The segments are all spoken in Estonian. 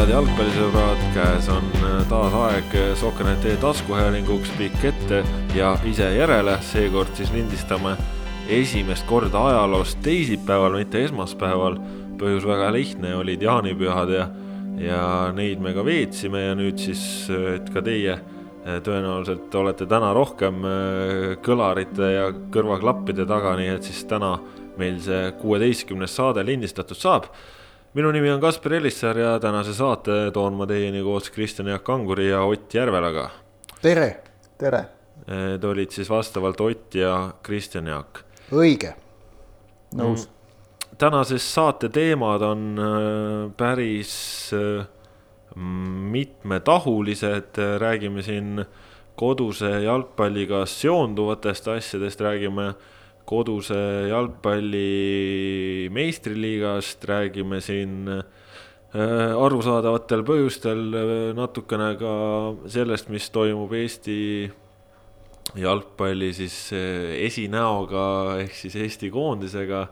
head jalgpallisõbrad, käes on äh, taas aeg Sokkernet taskuhäälinguks pikk ette ja ise järele, seekord siis lindistame esimest korda ajaloos teisipäeval, mitte esmaspäeval. põhjus väga lihtne, olid jaanipühad ja, ja neid me ka veetsime ja nüüd siis, et ka teie äh, tõenäoliselt olete täna rohkem äh, kõlarite ja kõrvaklappide taga, nii et siis täna meil see kuueteistkümnes saade lindistatud saab minu nimi on Kaspar Elissaar ja tänase saate toon ma teieni koos Kristjan Jaak Kanguri ja Ott Järvelaga. tere. tere. Te olid siis vastavalt Ott ja Kristjan Jaak. õige. nõus mm.. tänases saate teemad on äh, päris äh, mitmetahulised, räägime siin koduse jalgpalliga seonduvatest asjadest, räägime äh, koduse jalgpalli meistriliigast, räägime siin äh, arusaadavatel põhjustel äh, natukene ka sellest, mis toimub Eesti jalgpalli siis äh, esinäoga ehk siis Eesti koondisega.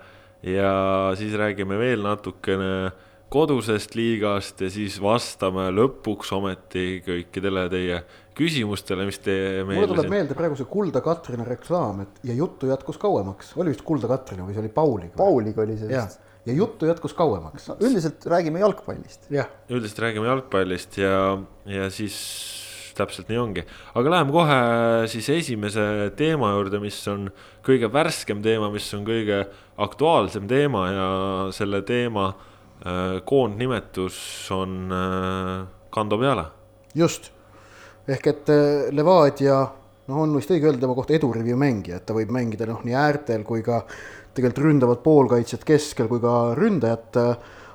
Ja siis räägime veel natukene kodusest liigast ja siis vastame lõpuks ometi kõikidele teie küsimustele, mis te meile mulle tuleb meelde praegu see Kulda Katrina reklaam, et ja juttu jätkus kauemaks, oli vist Kulda Katrina või see oli Pauliga? Pauliga oli see vist. ja juttu jätkus kauemaks no,. üldiselt räägime jalgpallist. üldiselt räägime jalgpallist ja, ja siis täpselt nii ongi, aga läheme kohe siis esimese teema juurde, mis on kõige värskem teema, mis on kõige aktuaalsem teema ja selle teema äh, koondnimetus on äh, Kando Peale. just ehk et äh, Levadia noh, on vist õige öelda tema kohta edurivi mängija, et ta võib mängida noh, nii äärtel kui ka tegelikult ründavat poolkaitset keskel kui ka ründajat.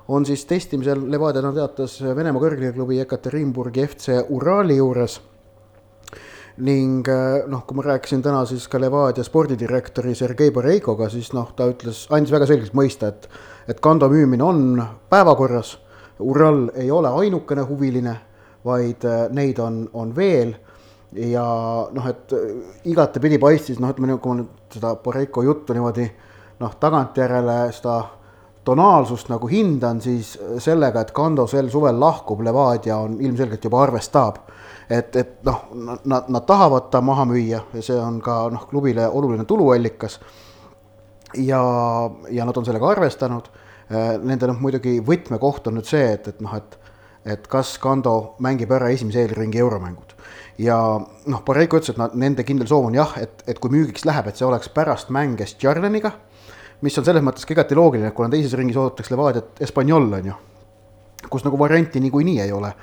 on siis testimisel, Levadia no teatas Venemaa kõrgliigaklubi Ekaterinburgi FC Urali juures. ning äh, noh, kui ma rääkisin täna siis ka Levadia spordidirektori Sergei Boreikoga, siis noh, ta ütles, andis väga selgelt mõista, et, et kando müümine on päevakorras. Ural ei ole ainukene huviline vaid äh, neid on, on veel ja noh, et äh, igatepidi paistis, noh, ütleme, kui ma nüüd seda Borreiko juttu niimoodi noh, tagantjärele seda tonaalsust nagu hindan, siis sellega, et Kando sel suvel lahkub, Levadia on ilmselgelt juba arvestab. et, et noh, nad, nad tahavad ta maha müüa ja see on ka noh, klubile oluline tuluallikas. ja, ja nad on sellega arvestanud. Äh, nende noh, muidugi võtmekoht on nüüd see, et, et noh, et et kas Kando mängib ära esimese eelringi euromängud. ja noh, Borrego ütles, et nad, nende kindel soov on jah, et, et kui müügiks läheb, et see oleks pärast mänge Stjarleniga, mis on selles mõttes ka igati loogiline, kuna teises ringis oodatakse Levadiat Espanyol, on ju, kus nagu varianti niikuinii ei ole.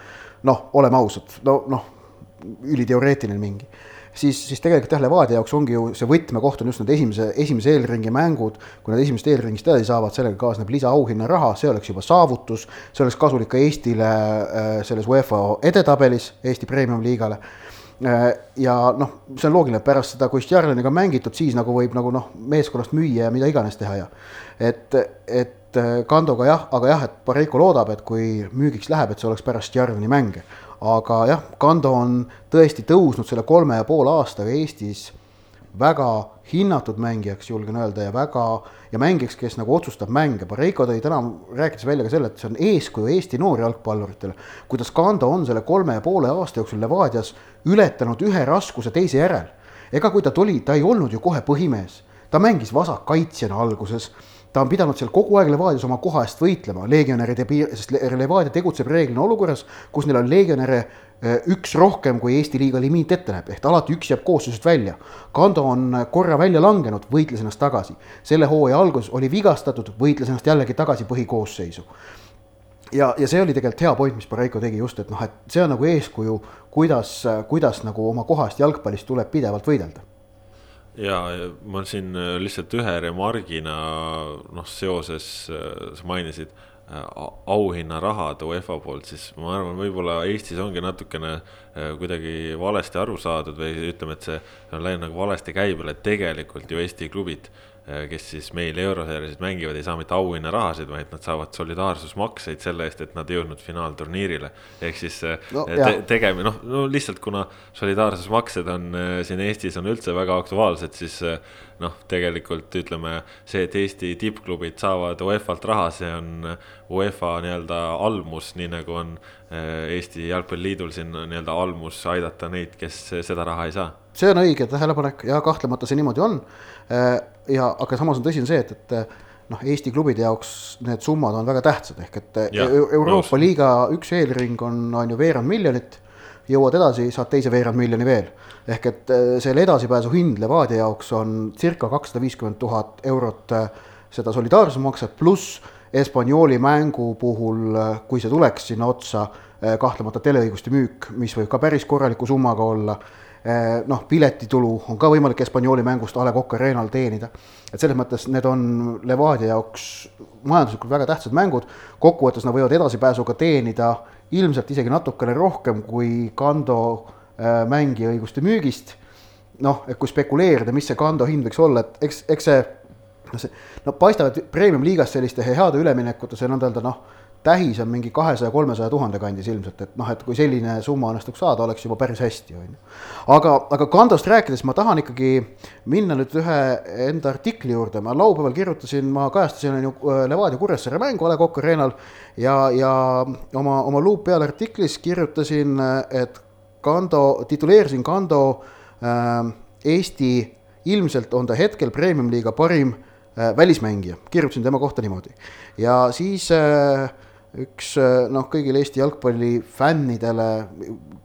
noh, oleme ausad, no noh, üliteoreetiline mingi siis, siis tegelikult jah, Levadia jaoks ongi ju see võtmekoht on just need esimese, esimese eelringi mängud. kui nad esimesest eelringist edasi saavad, sellega kaasneb lisaauhinnaraha, see oleks juba saavutus, see oleks kasulik ka Eestile äh, selles UEFA edetabelis, Eesti Premium-liigale äh, ja noh, see on loogiline, pärast seda, kui Stjarlaniga mängitud, siis nagu võib nagu noh, meeskonnast müüa ja mida iganes teha ja et, et Kandoga jah, aga jah, et Pareiko loodab, et kui müügiks läheb, et see oleks pärast Stjarlani mänge aga jah, Kando on tõesti tõusnud selle kolme ja poole aastaga Eestis väga hinnatud mängijaks, julgen öelda, ja väga, ja mängijaks, kes nagu otsustab mänge. Pareiko tõi täna, rääkides välja ka selle, et see on eeskuju Eesti noorjalgpalluritele. kuidas Kando on selle kolme ja poole aasta jooksul Levadias ületanud ühe raskuse teise järel. ega kui ta tuli, ta ei olnud ju kohe põhimees, ta mängis vasakkaitsjana alguses ta on pidanud seal kogu aeg Levadias oma koha eest võitlema, legionäride piir, sest Levadia tegutseb reeglina olukorras, kus neil on legionäre eh, üks rohkem, kui Eesti liiga limiit ette näeb, ehk alati üks jääb koosseisust välja. Kando on korra välja langenud, võitles ennast tagasi. selle hooaja alguses oli vigastatud, võitles ennast jällegi tagasi põhikoosseisu. ja, ja see oli tegelikult hea point, mis Pareiko tegi just, et noh, et see on nagu eeskuju, kuidas, kuidas nagu oma kohast jalgpallis tuleb pidevalt võidelda ja, ma siin äh, lihtsalt ühe remargina noh, seoses, äh, sa mainisid äh, auhinnarahad UEFA poolt, siis ma arvan, võib-olla Eestis ongi natukene kuidagi valesti aru saadud või ütleme, et see on läinud nagu valesti käibele, et tegelikult ju Eesti klubid kes siis meil euroseeriasid mängivad, ei saa mitte auhinnarahasid, vaid nad saavad solidaarsusmakseid selle eest, et nad ei jõudnud finaalturniirile. ehk siis no, te, tegema, noh, no lihtsalt kuna solidaarsusmaksed on siin Eestis on üldse väga aktuaalsed, siis noh, tegelikult ütleme see, et Eesti tippklubid saavad UEFA-lt raha, see on UEFA nii-öelda almus, nii nagu on Eesti Jalgpalliliidul siin nii-öelda almus aidata neid, kes seda raha ei saa. see on õige tähelepanek ja kahtlemata see niimoodi on Äh, ja, aga samas on tõsi on see, et, et äh, noh, Eesti klubide jaoks need summad on väga tähtsad, ehk et äh, ja, Euroopa nõus. liiga üks eelring on, on ju veerand miljonit, jõuad edasi, saad teise veerand miljoni veel. ehk et selle edasipääsu hind Levadia jaoks on circa kakssada viiskümmend tuhat eurot seda solidaarsusmakset, pluss Espanyoli mängu puhul, kui see tuleks sinna otsa, kahtlemata teleõiguste müük, mis võib ka päris korraliku summaga olla Eh, noh, piletitulu on ka võimalik Espanyoli mängust A Le Coq Arena'l teenida. et selles mõttes need on Levadia jaoks majanduslikult väga tähtsad mängud, kokkuvõttes nad võivad edasipääsuga teenida ilmselt isegi natukene rohkem kui Kando eh, mängiõiguste müügist. noh, et kui spekuleerida, mis see Kando hind võiks olla, et eks, eks see noh, see no paistab, et premium-liigas selliste heade üleminekute, see nõnda öelda noh tähis on mingi kahesaja, kolmesaja tuhande kandis ilmselt, et noh, et kui selline summa õnnestuks saada, oleks juba päris hästi, on ju. aga, aga Kandost rääkides ma tahan ikkagi minna nüüd ühe enda artikli juurde, ma laupäeval kirjutasin, ma kajastasin on ju äh, Levadia Kuressaare mängu A Le Coq Arena'l ja, ja oma, oma luup peal artiklis kirjutasin, et Kando, tituleerisin Kando äh, Eesti, ilmselt on ta hetkel premium-liiga parim äh, välismängija, kirjutasin tema kohta niimoodi. ja siis äh, üks äh, noh, kõigile Eesti jalgpalli fännidele,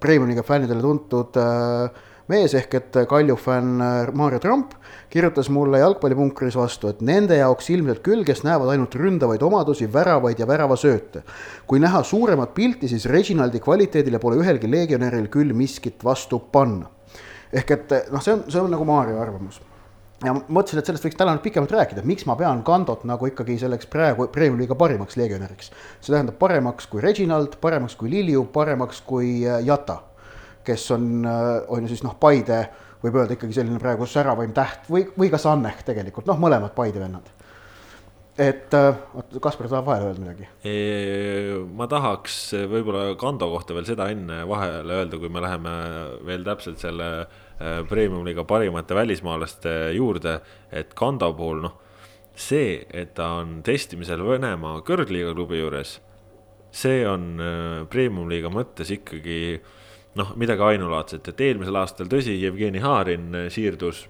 Premium-liiga fännidele tuntud äh, mees ehk et Kalju fänn äh, Maarja Trump kirjutas mulle jalgpallipunkris vastu, et nende jaoks ilmselt küll, kes näevad ainult ründavaid omadusi, väravaid ja väravasööte. kui näha suuremat pilti, siis Reginaldi kvaliteedile pole ühelgi legionäril küll miskit vastu panna. ehk et noh, see on, see on nagu Maarja arvamus ja mõtlesin, et sellest võiks täna nüüd pikemalt rääkida, et miks ma pean Kandot nagu ikkagi selleks praegu Premium-liiga parimaks legionäriks. see tähendab paremaks kui Reginald, paremaks kui Lilju, paremaks kui äh, Jata, kes on, äh, on ju siis noh, Paide võib öelda ikkagi selline praegu säravaim täht või, või ka Sanneh tegelikult, noh, mõlemad Paide vennad et äh, oot, Kaspar tahab vahele öelda midagi? ma tahaks võib-olla Kando kohta veel seda enne vahele öelda, kui me läheme veel täpselt selle äh, premium-liiga parimate välismaalaste juurde, et Kando puhul noh, see, et ta on testimisel Venemaa kõrgliiga klubi juures, see on äh, premium-liiga mõttes ikkagi noh, midagi ainulaadset, et eelmisel aastal tõsi, Jevgeni Harin siirdus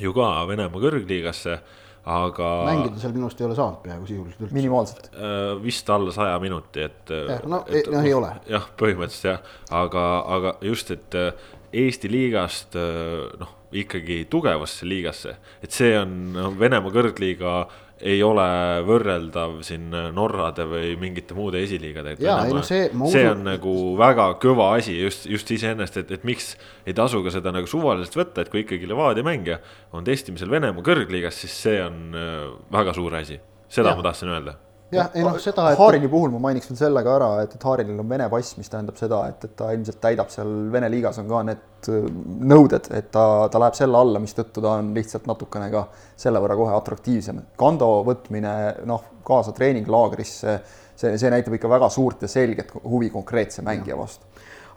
ju ka Venemaa kõrgliigasse aga. mängida seal minu arust ei ole saanud peaaegu sisuliselt üldse. minimaalselt äh,. vist alla saja minuti, et. no, et, no ei ole. jah, põhimõtteliselt jah, aga, aga just, et äh, Eesti liigast äh, noh, ikkagi tugevasse liigasse, et see on noh, Venemaa kõrgliiga ei ole võrreldav siin Norrade või mingite muude esiliigadega. No see, see on nagu väga kõva asi just, just iseenesest, et, et miks ei tasu ka seda nagu suvaliselt võtta, et kui ikkagi Levadia mängija on testimisel Venemaa kõrgliigas, siis see on äh, väga suur asi. seda ja. ma tahtsin öelda jah, ei noh, seda et.... Haarini puhul ma mainiks veel selle ka ära, et, et Haarinil on Vene pass, mis tähendab seda, et, et ta ilmselt täidab seal Vene liigas on ka need äh, nõuded, et ta, ta läheb selle alla, mistõttu ta on lihtsalt natukene ka selle võrra kohe atraktiivsem. Kando võtmine noh, kaasa treeninglaagrisse, see, see näitab ikka väga suurt ja selget huvi konkreetse mängija vastu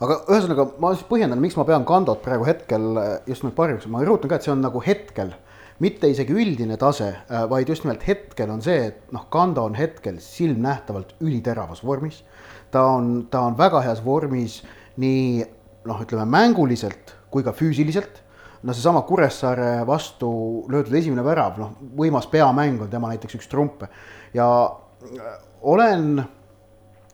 aga ühesõnaga ma siis põhjendan, miks ma pean Kandot praegu hetkel äh, just nimelt parimaks, ma rõhutan ka, et see on nagu hetkel mitte isegi üldine tase, äh, vaid just nimelt hetkel on see, et noh, Kando on hetkel silmnähtavalt üliteravas vormis. ta on, ta on väga heas vormis nii noh, ütleme mänguliselt kui ka füüsiliselt. no seesama Kuressaare vastu löödud esimene värav, noh, võimas peamäng on tema näiteks üks trumpe ja äh, olen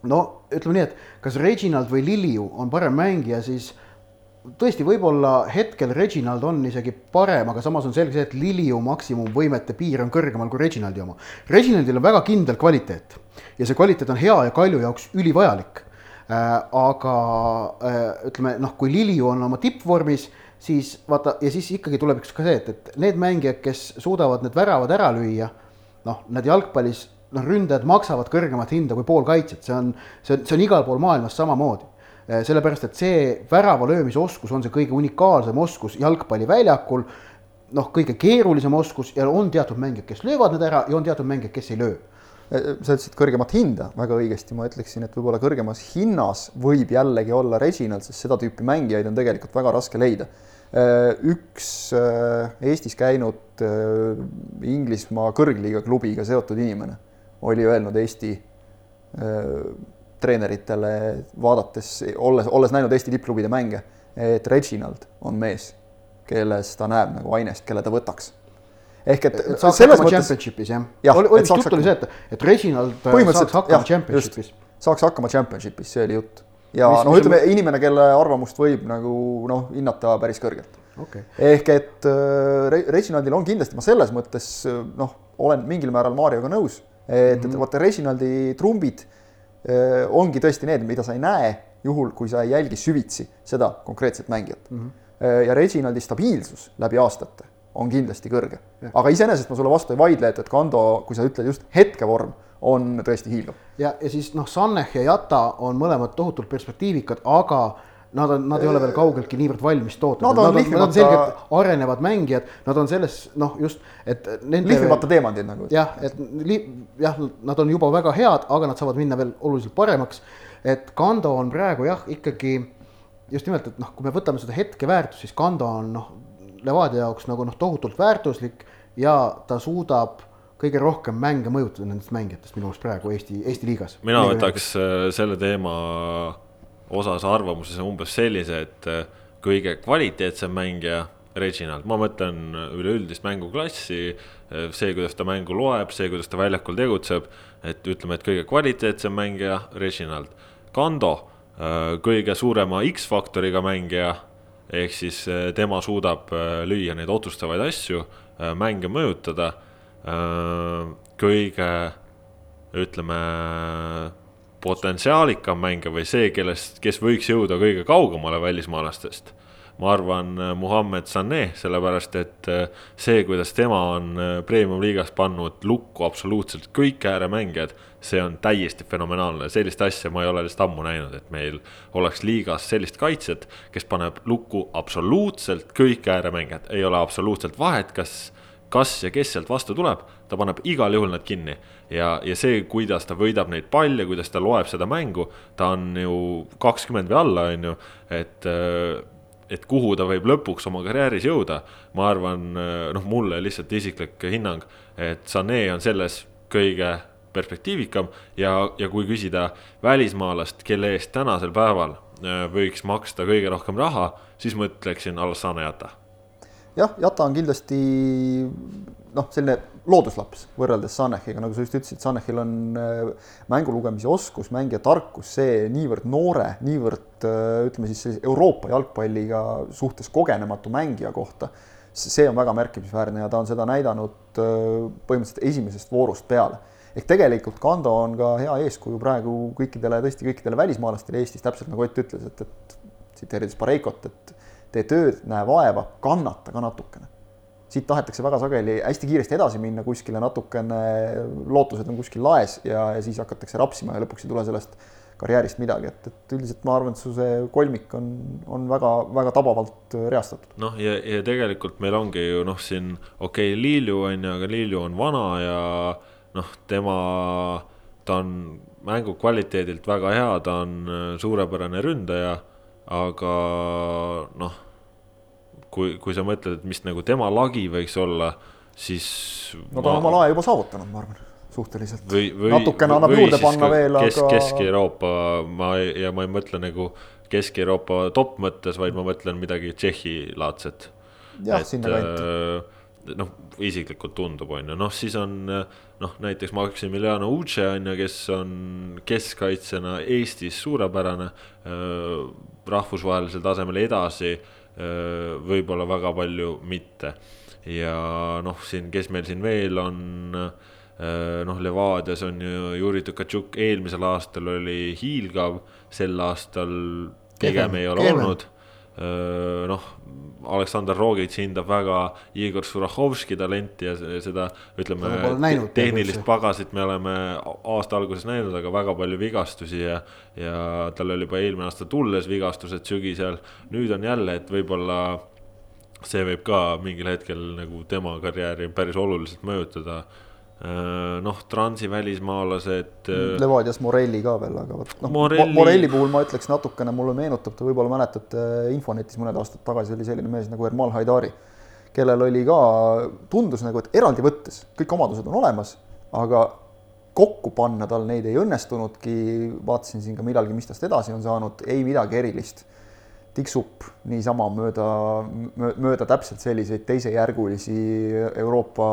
no ütleme nii, et kas Reginald või Liliu on parem mängija, siis tõesti, võib-olla hetkel Reginald on isegi parem, aga samas on selge see, et Liliu maksimumvõimete piir on kõrgemal kui Reginaldi oma. Reginaldil on väga kindel kvaliteet ja see kvaliteet on hea ja Kalju jaoks ülivajalik äh,. aga äh, ütleme noh, kui Liliu on oma tippvormis, siis vaata ja siis ikkagi tuleb üks ka see, et, et need mängijad, kes suudavad need väravad ära lüüa, noh, nad jalgpallis noh, ründajad maksavad kõrgemat hinda kui poolkaitsjad, see on, see on, see on igal pool maailmas samamoodi sellepärast et see värava löömise oskus on see kõige unikaalsem oskus jalgpalliväljakul. noh, kõige keerulisem oskus ja on teatud mängijad, kes löövad need ära ja on teatud mängijad, kes ei löö sa ütlesid kõrgemat hinda, väga õigesti, ma ütleksin, et võib-olla kõrgemas hinnas võib jällegi olla Reginald, sest seda tüüpi mängijaid on tegelikult väga raske leida. üks Eestis käinud Inglismaa kõrgliiga klubiga seotud inimene oli öelnud Eesti treeneritele vaadates, olles, olles näinud Eesti tippklubide mänge, et Reginald on mees, kelles ta näeb nagu ainest, kelle ta võtaks ehk et, et saaks hakkama mõttes... championship'is jah ja,? oli, oli vist jutt oli see, et, et Reginald äh, saaks hakkama championship'is. saaks hakkama championship'is, see oli jutt. ja mis, noh, ütleme mis... inimene, kelle arvamust võib nagu noh, hinnata päris kõrgelt okay.. ehk et äh, Reginaldil on kindlasti, ma selles mõttes noh, olen mingil määral Marioga nõus, et mm, -hmm. et mhm. vaata Reginaldi trumbid äh, ongi tõesti need, mida sa ei näe juhul, kui sa ei jälgi süvitsi seda konkreetset mängijat mm. -hmm. ja Reginaldi stabiilsus läbi aastate on kindlasti kõrge. aga iseenesest ma sulle vastu ei vaidle, et, et Kando, kui sa ütled just hetkevorm, on tõesti hiilgav. ja, ja siis noh, Sanneh ja Jata on mõlemad tohutult perspektiivikad, aga nad on, nad ei ole veel kaugeltki niivõrd valmis tootnud. Nad, on, nad, on, nad on selgelt arenevad mängijad, nad on selles noh, just, et nende. lihvimata teemandid nagu. jah, et li, jah, nad on juba väga head, aga nad saavad minna veel oluliselt paremaks. et Kando on praegu jah, ikkagi just nimelt, et noh, kui me võtame seda hetkeväärtust, siis Kando on noh Levadia jaoks nagu noh, tohutult väärtuslik ja ta suudab kõige rohkem mänge mõjutada nendest mängijatest minu arust praegu Eesti, Eesti liigas. mina võtaks äh, selle teema osas arvamuses umbes sellise, et äh, kõige kvaliteetsem mängija, Reginald, ma mõtlen üleüldist mänguklassi, äh, see, kuidas ta mängu loeb, see, kuidas ta väljakul tegutseb, et ütleme, et kõige kvaliteetsem mängija, Reginald. Kando, kõige suurema X-faktoriga mängija ehk siis äh, tema suudab äh, lüüa neid otsustavaid asju, äh, mänge mõjutada. kõige, ütleme, potentsiaalikam mängija või see, kellest, kes võiks jõuda kõige kaugemale välismaalastest. Ma arvan, Muhamed Sané, sellepärast et see, kuidas tema on premium-liigas pannud lukku absoluutselt kõik ääremängijad see on täiesti fenomenaalne, sellist asja ma ei ole lihtsalt ammu näinud, et meil oleks liigas sellist kaitset, kes paneb lukku absoluutselt kõik ääremängijad, ei ole absoluutselt vahet, kas, kas ja kes sealt vastu tuleb, ta paneb igal juhul nad kinni. ja, ja see, kuidas ta võidab neid palle, kuidas ta loeb seda mängu, ta on ju kakskümmend või alla, on ju, et et kuhu ta võib lõpuks oma karjääris jõuda, ma arvan, noh, mulle lihtsalt isiklik hinnang, et Sané on selles kõige perspektiivikam ja, ja kui küsida välismaalast, kelle eest tänasel päeval äh, võiks maksta kõige rohkem raha, siis ma ütleksin Alassane Jata. jah, Jata on kindlasti noh, selline looduslaps võrreldes Sanehiga, nagu sa just ütlesid, Sanehil on äh, mängu lugemise oskus, mängija tarkus, see niivõrd noore, niivõrd äh, ütleme siis Euroopa jalgpalliga suhtes kogenematu mängija kohta, see on väga märkimisväärne ja ta on seda näidanud põhimõtteliselt esimesest voorust peale ehk tegelikult Kando on ka hea eeskuju praegu kõikidele, tõesti kõikidele välismaalastele Eestis, täpselt nagu Ott ütles, et, et tsiteerides Pareikot, et tee tööd, näe vaeva, kannata ka natukene. Siit tahetakse väga sageli hästi kiiresti edasi minna kuskile natukene, lootused on kuskil laes ja, ja siis hakatakse rapsima ja lõpuks ei tule sellest karjäärist midagi, et, et üldiselt ma arvan, et su see kolmik on, on väga-väga tabavalt reastatud. noh, ja, ja tegelikult meil ongi ju noh, siin okei okay,, Liilju on ju, aga Liilju on vana ja noh, tema, ta on mängu kvaliteedilt väga hea, ta on äh, suurepärane ründaja, aga noh, kui, kui sa mõtled, et mis nagu tema lagi võiks olla, siis. no ta on oma lae juba saavutanud, ma arvan suhteliselt. natukene annab juurde panna veel, kes, aga. Kesk-Euroopa, ma ja ma ei mõtle nagu Kesk-Euroopa top mõttes, vaid ma mõtlen midagi Tšehhi-laadset. jah, sinna kanti. Äh, noh, isiklikult tundub, on ju, noh, siis on noh, näiteks Maximiliano Uce on ju, kes on keskkaitsjana Eestis suurepärane, rahvusvahelisel tasemel edasi võib-olla väga palju mitte. ja noh, siin, kes meil siin veel on, noh, Levadias on ju Juri Tkatšuk, eelmisel aastal oli hiilgav, sel aastal pigem ei ole olnud noh, Aleksandr Rogic hindab väga Igor Surachovski talenti ja seda ütleme, tehnilist pagasit me oleme aasta alguses näinud, aga väga palju vigastusi ja, ja tal oli juba eelmine aasta tulles vigastused sügisel. nüüd on jälle, et võib-olla see võib ka mingil hetkel nagu tema karjääri päris oluliselt mõjutada Äh, noh, transi välismaalased. Äh, Levadias Morelli ka veel, aga vot noh Morelli... Morelli puhul ma ütleks natukene, mulle meenutab ta, võib-olla mäletate, Infonetis mõned aastad tagasi oli selline mees nagu Ermal Haidari, kellel oli ka, tundus nagu, et eraldi võttes kõik omadused on olemas, aga kokku panna tal neid ei õnnestunudki, vaatasin siin ka millalgi, mis tast edasi on saanud, ei midagi erilist tiksub niisama mööda, mööda täpselt selliseid teisejärgulisi Euroopa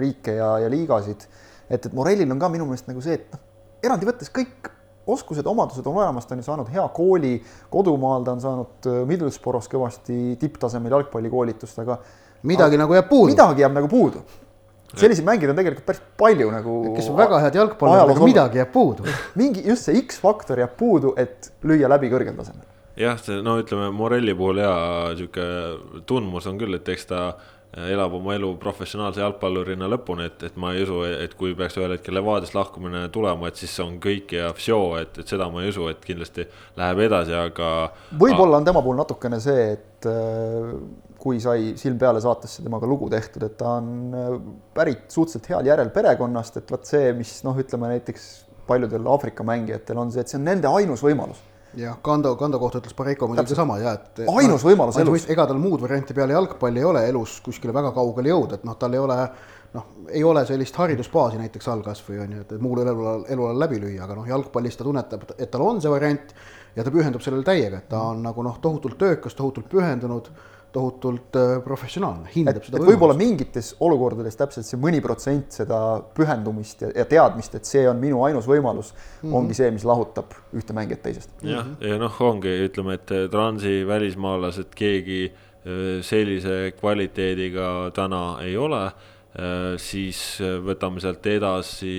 riike ja, ja liigasid. et, et Morellil on ka minu meelest nagu see, et noh, eraldi võttes kõik oskused, omadused on olemas, ta on ju saanud hea kooli kodumaal, ta on saanud äh, Middlesbrough's kõvasti tipptasemel jalgpallikoolitust, aga midagi aga, nagu jääb puudu. midagi jääb nagu puudu. selliseid mängijaid on tegelikult päris palju nagu. kes on väga head jalgpallurid, aga midagi jääb puudu. mingi just see X-faktor jääb puudu, et lüüa läbi kõrgel tasemel jah, see no ütleme, Morelli puhul ja sihuke tundmus on küll, et eks ta elab oma elu professionaalse jalgpallurina lõpuni, et, et ma ei usu, et kui peaks ühel hetkel Levadiast lahkumine tulema, et siis on kõik ja vsjo, et, et seda ma ei usu, et kindlasti läheb edasi, aga. võib-olla on tema puhul natukene see, et äh, kui sai silm peale saatesse temaga lugu tehtud, et ta on äh, pärit suhteliselt head järel perekonnast, et vot see, mis noh, ütleme näiteks paljudel Aafrika mängijatel on see, et see on nende ainus võimalus jah, Kando, Kando kohta ütles Pareiko muidugi sama ja et ainus no, võimalus elus. ega tal muud varianti peale jalgpalli ei ole elus kuskile väga kaugele jõuda, et noh, tal ei ole noh, ei ole sellist haridusbaasi näiteks all kas või on ju, et muul elualal, elualal läbi lüüa, aga noh, jalgpallis ta tunnetab, et tal on see variant ja ta pühendub sellele täiega, et ta on nagu noh, tohutult töökas, tohutult pühendunud tohutult äh, professionaalne, hindab et, seda. võib-olla mingites olukordades täpselt see mõni protsent seda pühendumist ja, ja teadmist, et see on minu ainus võimalus mm, -hmm. ongi see, mis lahutab ühte mängijat teisest. jah, ja noh, ongi, ütleme, et äh, transi välismaalased, keegi äh, sellise kvaliteediga täna ei ole, siis võtame sealt edasi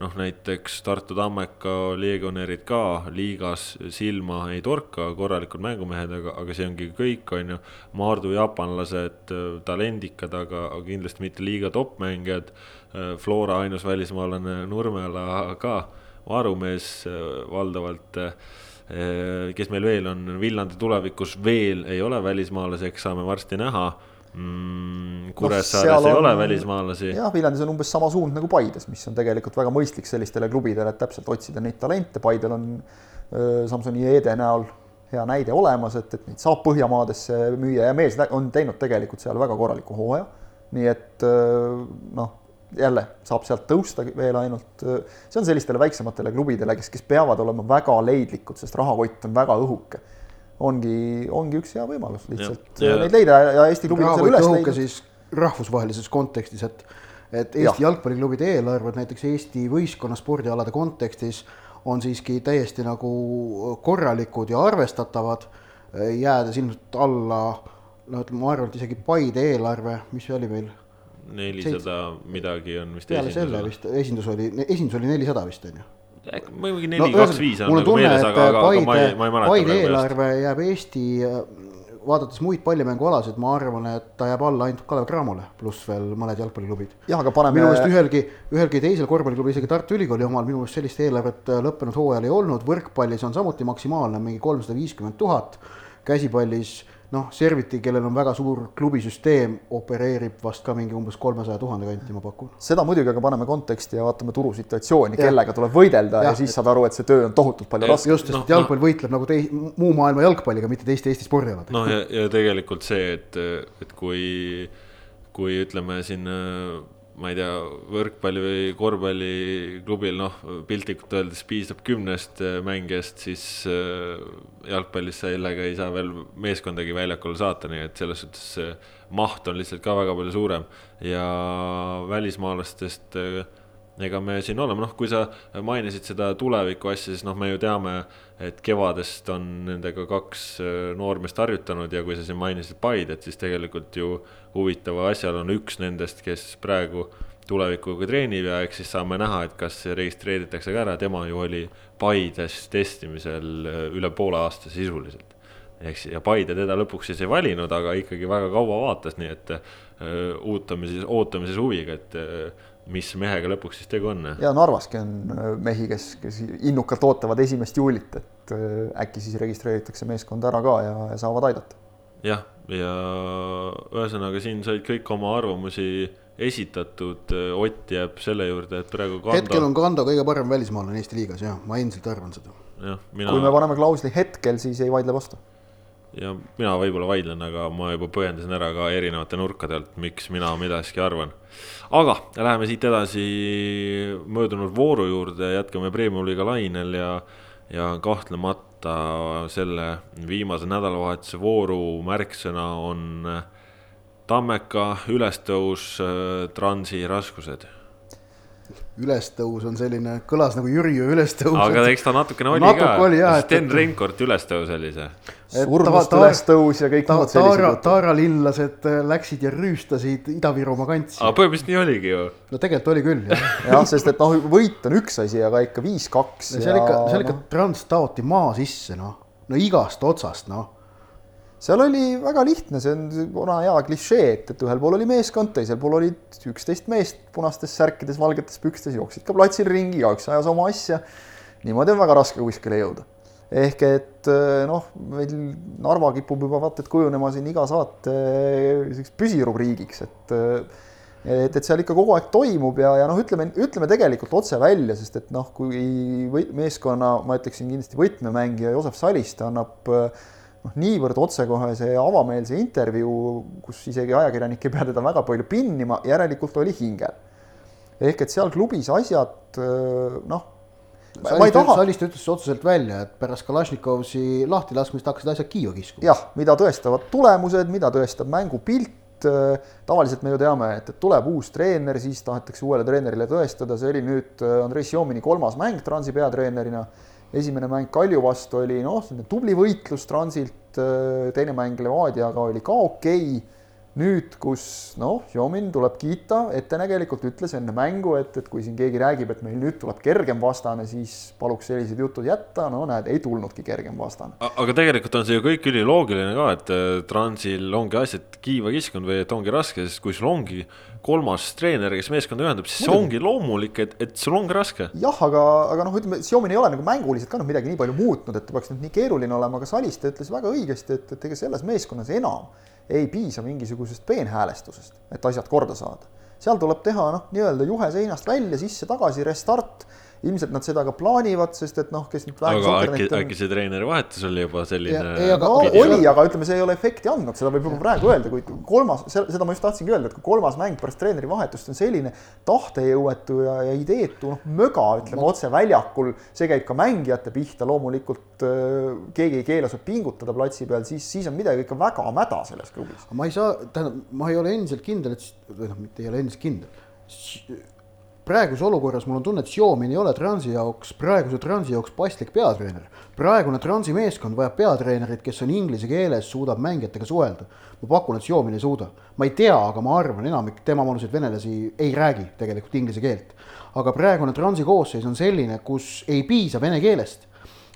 noh, näiteks Tartu Tammeka legionärid ka liigas silma ei torka, korralikud mängumehed, aga, aga see ongi kõik, on ju. Maardu jaapanlased, talendikad, aga, aga kindlasti mitte liiga topp-mängijad. Flora ainus välismaalane Nurmela ka, varumees äh, valdavalt kes meil veel on, Viljandi tulevikus veel ei ole välismaalasi, eks saame varsti näha mm,. Kuressaares no, ei on, ole välismaalasi. jah, Viljandis on umbes sama suund nagu Paides, mis on tegelikult väga mõistlik sellistele klubidele, et täpselt otsida neid talente, Paidel on äh, Samsoni Eede näol hea näide olemas, et, et neid saab Põhjamaadesse müüa ja mees on teinud tegelikult seal väga korraliku hooaja. nii et noh, jälle saab sealt tõusta veel ainult, see on sellistele väiksematele klubidele, kes, kes peavad olema väga leidlikud, sest rahakott on väga õhuke ongi, ongi üks hea võimalus lihtsalt ja, neid leida ja Eesti klubid on selle üles leidnud. siis rahvusvahelises kontekstis, et, et Eesti ja. jalgpalliklubide eelarved näiteks Eesti võistkonna spordialade kontekstis on siiski täiesti nagu korralikud ja arvestatavad, jäädes ilmselt alla, no ütleme, ma arvan, et isegi Paide eelarve, mis see oli meil? nelisada midagi on vist. peale selle vist, esindus oli, esindus oli nelisada vist on ju muidugi neli, kaks, viis on nagu meeles, aga, aga Paide, ma ei, ma ei mäleta. Paide eelarve jääb Eesti, vaadates muid pallimängualasid, ma arvan, et ta jääb alla ainult Kalev Cramole, pluss veel mõned jalgpalliklubid. jah, aga paneme. minu meelest ühelgi, ühelgi teisel korvpalliklubil, isegi Tartu Ülikooli omal, minu meelest sellist eelarvet lõppenud hooajal ei olnud, võrkpallis on samuti maksimaalne mingi kolmsada viiskümmend tuhat, käsipallis noh, Serviti, kellel on väga suur klubisüsteem, opereerib vast ka mingi umbes kolmesaja tuhande kanti, ma pakun. seda muidugi, aga paneme konteksti ja vaatame turusituatsiooni, kellega tuleb võidelda ja, ja siis saad aru, et see töö on tohutult palju raskem. just, sest no, jalgpall no. võitleb nagu tei-, muu maailma jalgpalliga, mitte teiste Eesti spordialadega. noh, ja, ja tegelikult see, et, et kui, kui ütleme siin ma ei tea, võrkpalli või korvpalliklubil, noh, piltlikult öeldes piisab kümnest äh, mängijast, siis äh, jalgpallis sellega ei saa veel meeskondagi väljakule saata, nii et selles suhtes see maht on lihtsalt ka väga palju suurem. Ja välismaalastest äh, ega me siin oleme, noh, kui sa mainisid seda tuleviku asja, siis noh, me ju teame, et kevadest on nendega kaks äh, noormeest harjutanud ja kui sa siin mainisid Paidet, siis tegelikult ju huvitava asjal on üks nendest, kes praegu tulevikuga treenib ja eks siis saame näha, et kas registreeritakse ka ära, tema ju oli Paides testimisel äh, üle poole aasta sisuliselt. eks, ja Paide teda lõpuks siis ei valinud, aga ikkagi väga kaua vaatas, nii et äh, ootame siis, ootame siis huviga, et mis mehega lõpuks siis tegu on? ja Narvaski on äh, mehi, kes, kes innukalt ootavad esimest juulit, et äh, äkki siis registreeritakse meeskond ära ka ja, ja saavad aidata. jah, ja ühesõnaga siin said kõik oma arvamusi esitatud, Ott jääb selle juurde, et praegu Kando... hetkel on Kando kõige parem välismaalane Eesti liigas, jah, ma endiselt arvan seda. Mina... kui me paneme klausli hetkel, siis ei vaidle vastu. ja mina võib-olla vaidlen, aga ma juba põhjendasin ära ka erinevate nurkade alt, miks mina midagi arvan. Aga läheme siit edasi möödunud vooru juurde, jätkame Premium-liiga lainel ja, ja kahtlemata selle viimase nädalavahetuse vooru märksõna on Tammeka ülestõus, äh, Transi raskused. Ülestõus on selline, kõlas nagu Jüriöö ülestõus. aga eks ta natukene oli natuke ka, oli, jah, Sten et... Reinkord ülestõus oli see. surmust ülestõus ja kõik ta, muud sellised jutud. taaralinlased äh, läksid ja rüüstasid Ida-Virumaa kantsi. aga põhimõtteliselt nii oligi ju. no tegelikult oli küll, jah. jah, sest et noh, võit on üks asi, aga ikka viis-kaks. seal ikka, seal ikka no. Trans taoti maa sisse, noh, no igast otsast, noh seal oli väga lihtne, see on vana hea klišee, et, et ühel pool oli meeskond, teisel pool olid üksteist meest punastes särkides, valgetes pükstes, jooksid ka platsil ringi, igaüks ajas oma asja. niimoodi on väga raske kuskile jõuda. ehk et eh, noh, meil Narva kipub juba vaata et kujunema siin iga saate selliseks püsirubriigiks, et et, et seal ikka kogu aeg toimub ja, ja noh, ütleme, ütleme tegelikult otse välja, sest et noh, kui või, meeskonna, ma ütleksin kindlasti võtmemängija Joosep Saliste annab äh, noh, niivõrd otsekohese ja avameelse intervjuu, kus isegi ajakirjanik ei pea teda väga palju pinnima, järelikult oli hingel. ehk et seal klubis asjad noh. Saliste ütles otseselt välja, et pärast Kalašnikovi lahtilaskmist hakkasid asjad kiiva kiskuma. jah, mida tõestavad tulemused, mida tõestab mängupilt, tavaliselt me ju teame, et, et tuleb uus treener, siis tahetakse uuele treenerile tõestada, see oli nüüd Andrei Sjomini kolmas mäng Transi peatreenerina esimene mäng Kalju vastu oli noh, tubli võitlus Transilt, äh, teine mäng Levadiaga oli ka okei. okay nüüd, kus noh, Jomin tuleb kiita, ettenägelikult ütles enne mängu, et, et kui siin keegi räägib, et meil nüüd tuleb kergem vastane, siis paluks sellised jutud jätta, no näed, ei tulnudki kergem vastane. aga tegelikult on see ju kõik üliloogiline ka, et äh, Transil ongi asjad kiiva kiskunud või et ongi raske, sest kui sul ongi kolmas treener, kes meeskonda ühendab, siis see ongi loomulik, et, et sul ongi raske. jah, aga, aga noh, ütleme, Xiaomin ei ole nagu mänguliselt ka noh, midagi nii palju muutnud, et peaks nüüd nii keeruline olema, aga Saliste ütles väga õigesti, et, et ega selles meeskonnas enam ei piisa mingisugusest peenhäälestusest, et asjad korda saada. seal tuleb teha noh, nii-öelda juhe seinast välja, sisse-tagasi, restart ilmselt nad seda ka plaanivad, sest et noh, kes nüüd aga äkki, äkki see treeneri vahetus oli juba selline. ei, aga no, oli, aga ütleme, see ei ole efekti andnud, seda võib juba praegu öelda, kui kolmas, seda ma just tahtsingi öelda, et kui kolmas mäng pärast treeneri vahetust on selline tahtejõuetu ja, ja ideetu noh, möga, ütleme otse väljakul, see käib ka mängijate pihta, loomulikult äh, keegi ei keela sul pingutada platsi peal, siis, siis on midagi ikka väga mäda selles klubis. ma ei saa, tähendab, ma ei ole endiselt kindel, et, või noh, mitte ei ole endiselt kindel praeguses olukorras mul on tunne, et Xiaomin ei ole Transi jaoks, praeguse Transi jaoks paslik peatreener. praegune Transi meeskond vajab peatreenerit, kes on inglise keeles, suudab mängijatega suhelda. ma pakun, et Xiaomin ei suuda. ma ei tea, aga ma arvan, enamik temavanuseid venelasi ei räägi tegelikult inglise keelt. aga praegune Transi koosseis on selline, kus ei piisa vene keelest.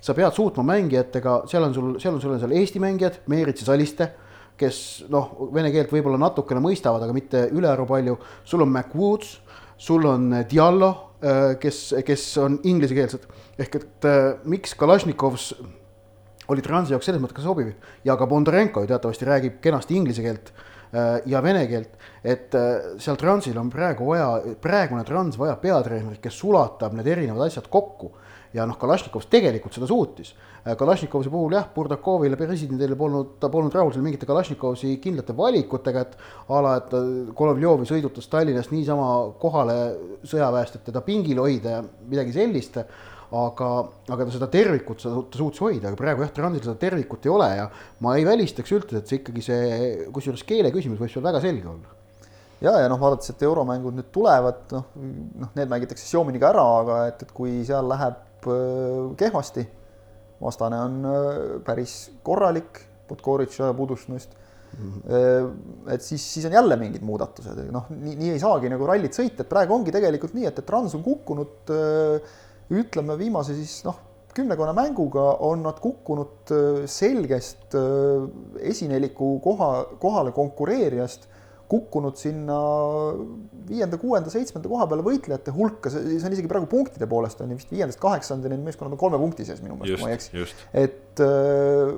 sa pead suutma mängijatega, seal on sul, seal on sul on seal Eesti mängijad, Meerits ja Saliste kes noh, vene keelt võib-olla natukene mõistavad, aga mitte ülearu palju. sul on McWoods sul on äh, Diallo, äh, kes, kes on inglisekeelsed. ehk et äh, miks Kalašnikovs oli Transi jaoks selles mõttes ka sobiv ja ka Bondarenko ju teatavasti räägib kenasti inglise keelt ja vene keelt, et seal Transil on praegu vaja, praegune Trans vajab peatreenerit, kes sulatab need erinevad asjad kokku ja noh, Kalašnikov tegelikult seda suutis. Äh, Kalašnikovsi puhul jah, Burdakovile presidendile polnud, ta polnud rahul seal mingite Kalašnikovsi kindlate valikutega, et a la, et Golovjovi sõidutas Tallinnast niisama kohale sõjaväest, et teda pingil hoida ja midagi sellist aga, aga ta seda tervikut, ta suutis hoida, aga praegu jah, Transil seda tervikut ei ole ja ma ei välistaks üldse, et see ikkagi see, kusjuures keele küsimus võib seal väga selge olla ja, ja noh, vaadates, et euromängud nüüd tulevad, noh, noh, need mängitakse Xiominiga ära, aga et, et kui seal läheb Äh, kehvasti. vastane on äh, päris korralik, Podgorits ja Budusnust mm. -hmm. et siis, siis on jälle mingid muudatused, noh, nii, nii ei saagi nagu rallit sõita, et praegu ongi tegelikult nii, et, et Trans on kukkunud ütleme viimase siis noh, kümnekonna mänguga on nad kukkunud selgest esineliku koha, kohale konkureerijast kukkunud sinna viienda, kuuenda, seitsmenda koha peale võitlejate hulka, see on isegi praegu punktide poolest on ju vist viiendast kaheksandani need meeskonnad on kolme punkti sees minu meelest, kui ma ei eksi. et,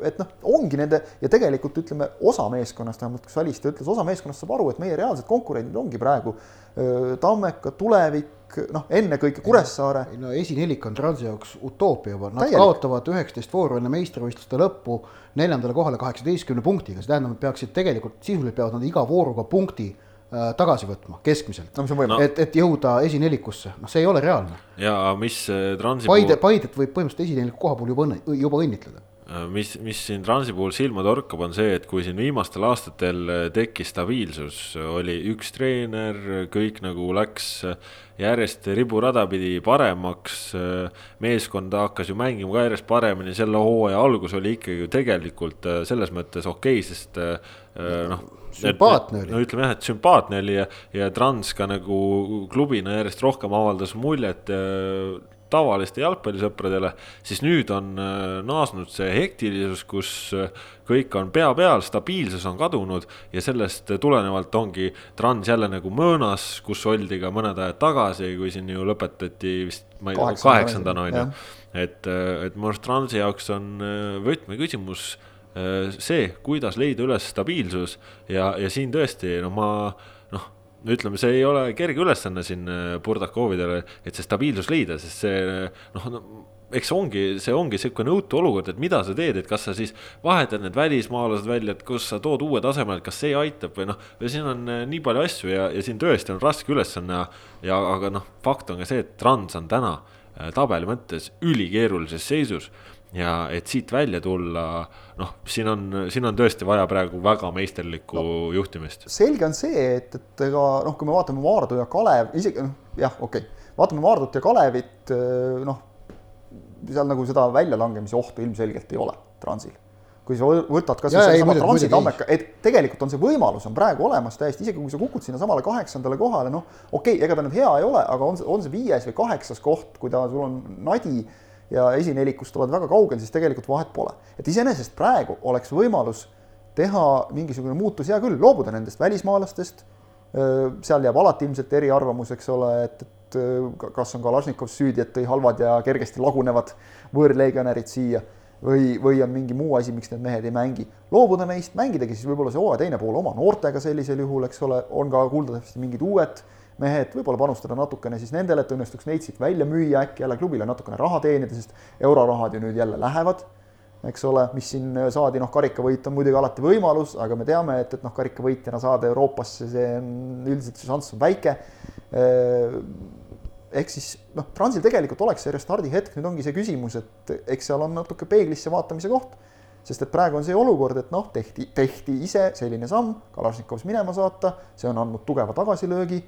et noh, ongi nende ja tegelikult ütleme, osa meeskonnast, vähemalt kas Aliste ütles, osa meeskonnast saab aru, et meie reaalsed konkurendid ongi praegu Tammeka, Tulevik, noh, ennekõike Kuressaare. no esinelik on Transi jaoks utoopia juba, nad Täielik. kaotavad üheksateist vooru enne meistrivõistluste lõppu neljandale kohale kaheksateistkümne punktiga, see tähendab, et peaksid tegelikult, sisuliselt peavad nad iga vooruga punkti äh, tagasi võtma keskmiselt no,. No. et, et jõuda esinelikusse, noh, see ei ole reaalne. ja mis äh, Transi Paide, Paidet võib põhimõtteliselt esineliku koha puhul juba õnne, juba õnnitleda mis, mis siin Transi puhul silma torkab, on see, et kui siin viimastel aastatel äh, tekkis stabiilsus, oli üks treener, kõik nagu läks äh, järjest riburada pidi paremaks. meeskond hakkas ju mängima ka järjest paremini, selle hooaja algus oli ikkagi ju tegelikult selles mõttes okei okay,, sest noh sümpaatne oli. no ütleme jah, et sümpaatne oli ja, ja Trans ka nagu klubina järjest rohkem avaldas muljet tavaliste jalgpallisõpradele, siis nüüd on äh, naasnud see hektilisus, kus äh, kõik on pea peal, stabiilsus on kadunud ja sellest tulenevalt ongi Trans jälle nagu mõõnas, kus oldi ka mõned ajad tagasi, kui siin ju lõpetati vist, ma ei tea, kaheksandana on ju. et, äh, et minu arust Transi jaoks on võtmeküsimus see, kuidas leida üles stabiilsus ja, ja siin tõesti, no ma ütleme, see ei ole kerge ülesanne siin äh, Burdakovidele, et see stabiilsus leida, sest see noh no, eks ongi, see ongi niisugune nõutu olukord, et mida sa teed, et kas sa siis vahetad need välismaalased välja, et kus sa tood uue tasemele, et kas see aitab või noh, siin on äh, nii palju asju ja, ja siin tõesti on raske ülesanne ja, aga noh, fakt on ka see, et Trans on täna äh, tabeli mõttes ülikeerulises seisus ja et siit välja tulla, noh, siin on, siin on tõesti vaja praegu väga meisterlikku no, juhtimist. selge on see, et, et ega noh, kui me vaatame Maardu ja Kalev, isegi noh, jah, okei okay., vaatame Maardut ja Kalevit, noh, seal nagu seda väljalangemise ohtu ilmselgelt ei ole Transil kui sa võtad kas või sellesama Transi tammeka, et tegelikult on see võimalus on praegu olemas täiesti, isegi kui sa kukud sinna samale kaheksandale kohale, noh, okei okay,, ega ta nüüd hea ei ole, aga on see, on see viies või kaheksas koht, kui ta, sul on nadi ja esinelikust oled väga kaugel, siis tegelikult vahet pole. et iseenesest praegu oleks võimalus teha mingisugune muutus, hea küll, loobuda nendest välismaalastest, seal jääb alati ilmselt eriarvamus, eks ole, et, et kas on Kalašnikov süüdi, et tõi halvad ja kergesti lagunevad võõrlegionärid siia või, või on mingi muu asi, miks need mehed ei mängi. loobuda neist, mängidagi siis võib-olla see hooaja teine pool oma noortega sellisel juhul, eks ole, on ka kuuldavasti mingid uued mehed, võib-olla panustada natukene siis nendele, et õnnestuks neid siit välja müüa, äkki jälle klubile natukene raha teenida, sest eurorahad ju nüüd jälle lähevad, eks ole, mis siin saadi, noh, karikavõit on muidugi alati võimalus, aga me teame, et, et noh, karikavõitjana saada Euroopasse, see on üldiselt see šanss on väike. ehk siis noh, Transil tegelikult oleks see restardi hetk, nüüd ongi see küsimus, et eks seal on natuke peeglisse vaatamise koht sest et praegu on see olukord, et noh, tehti, tehti ise selline samm, Kalašnikovs minema saata, see on andnud tugeva tagasilöögi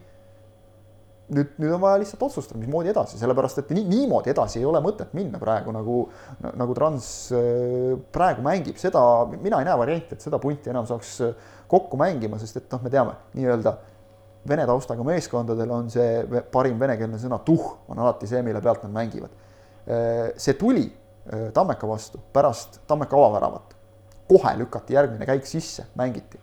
nüüd, nüüd on vaja lihtsalt otsustada, mismoodi edasi, sellepärast et nii, niimoodi edasi ei ole mõtet minna praegu nagu, nagu Trans äh, praegu mängib, seda, mina ei näe varianti, et seda punti enam saaks äh, kokku mängima, sest et noh, me teame nii-öelda vene taustaga meeskondadel on see parim venekeelne sõna tuh, on alati see, mille pealt nad mängivad. Äh, see tuli Tammeka vastu pärast Tammeka avaväravat, kohe lükati järgmine käik sisse, mängiti.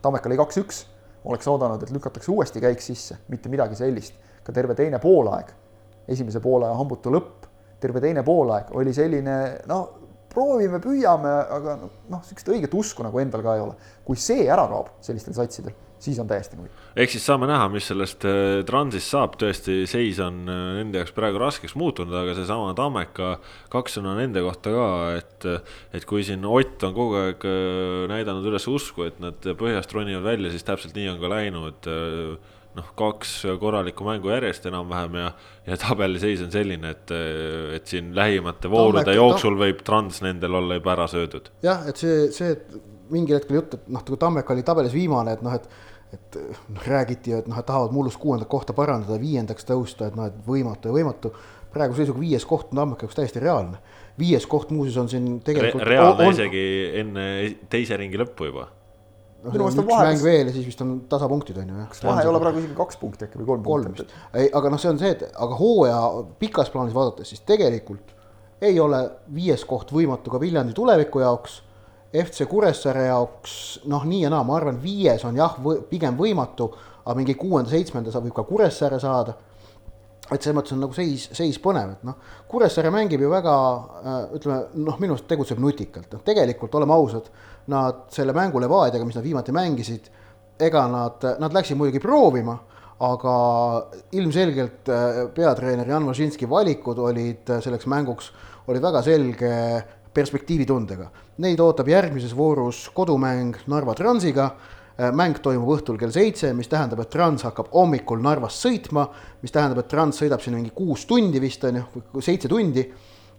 Tammeka oli kaks-üks oleks oodanud, et lükatakse uuesti käik sisse, mitte midagi sellist. ka terve teine poolaeg, esimese poolaja hambutu lõpp, terve teine poolaeg oli selline, no proovime, püüame, aga noh, niisugust õiget usku nagu endal ka ei ole. kui see ära kaob sellistel satsidel siis on täiesti null. ehk siis saame näha, mis sellest äh, Transist saab, tõesti, seis on äh, nende jaoks praegu raskeks muutunud, aga seesama Tammeka kaks sõna nende kohta ka, et, et kui siin Ott on kogu aeg äh, näidanud üles usku, et nad põhjast ronivad välja, siis täpselt nii on ka läinud noh, kaks korralikku mängu järjest enam-vähem ja, ja tabeliseis on selline, et, et siin lähimate voorude Tammeka, jooksul võib Trans nendel olla juba ära söödud. jah, et see, see mingil hetkel jutt, et noh, kui Tammeka oli tabelis viimane, et noh, et et noh, räägiti, et noh, et tahavad mullust kuuendat kohta parandada, viiendaks tõusta, et noh, et võimatu ja võimatu. praeguse seisuga viies koht on Tammeka jaoks täiesti reaalne. viies koht muuseas on siin tegelikult Re. reaalne on, isegi enne teise ringi lõppu juba. noh, minu meelest on üks mäng veel ja siis vist on tasapunktid on ju jah. kas vahe ei ole praegu isegi kaks punkti äkki või kolm, kolm punkti? ei, aga noh, see on see, et aga hooaja pikas plaanis vaadates, siis tegelikult ei ole viies koht võimatu ka Viljandi tuleviku jaoks FC Kuressaare jaoks noh, nii ja naa, ma arvan, viies on jah või, pigem võimatu, aga mingi kuuenda-seitsmenda saab võib ka Kuressaare saada. et selles mõttes on nagu seis, seis põnev, et noh, Kuressaare mängib ju väga äh, ütleme noh, minu arust tegutseb nutikalt, noh tegelikult oleme ausad, nad selle mängu Levadiaga, mis nad viimati mängisid, ega nad, nad läksid muidugi proovima aga ilmselgelt äh, peatreener Jan Važinski valikud olid äh, selleks mänguks, olid väga selge perspektiivitundega. Neid ootab järgmises voorus kodumäng Narva Transiga. Äh, mäng toimub õhtul kell seitse, mis tähendab, et Trans hakkab hommikul Narvast sõitma, mis tähendab, et Trans sõidab siin mingi kuus tundi vist on ju, seitse tundi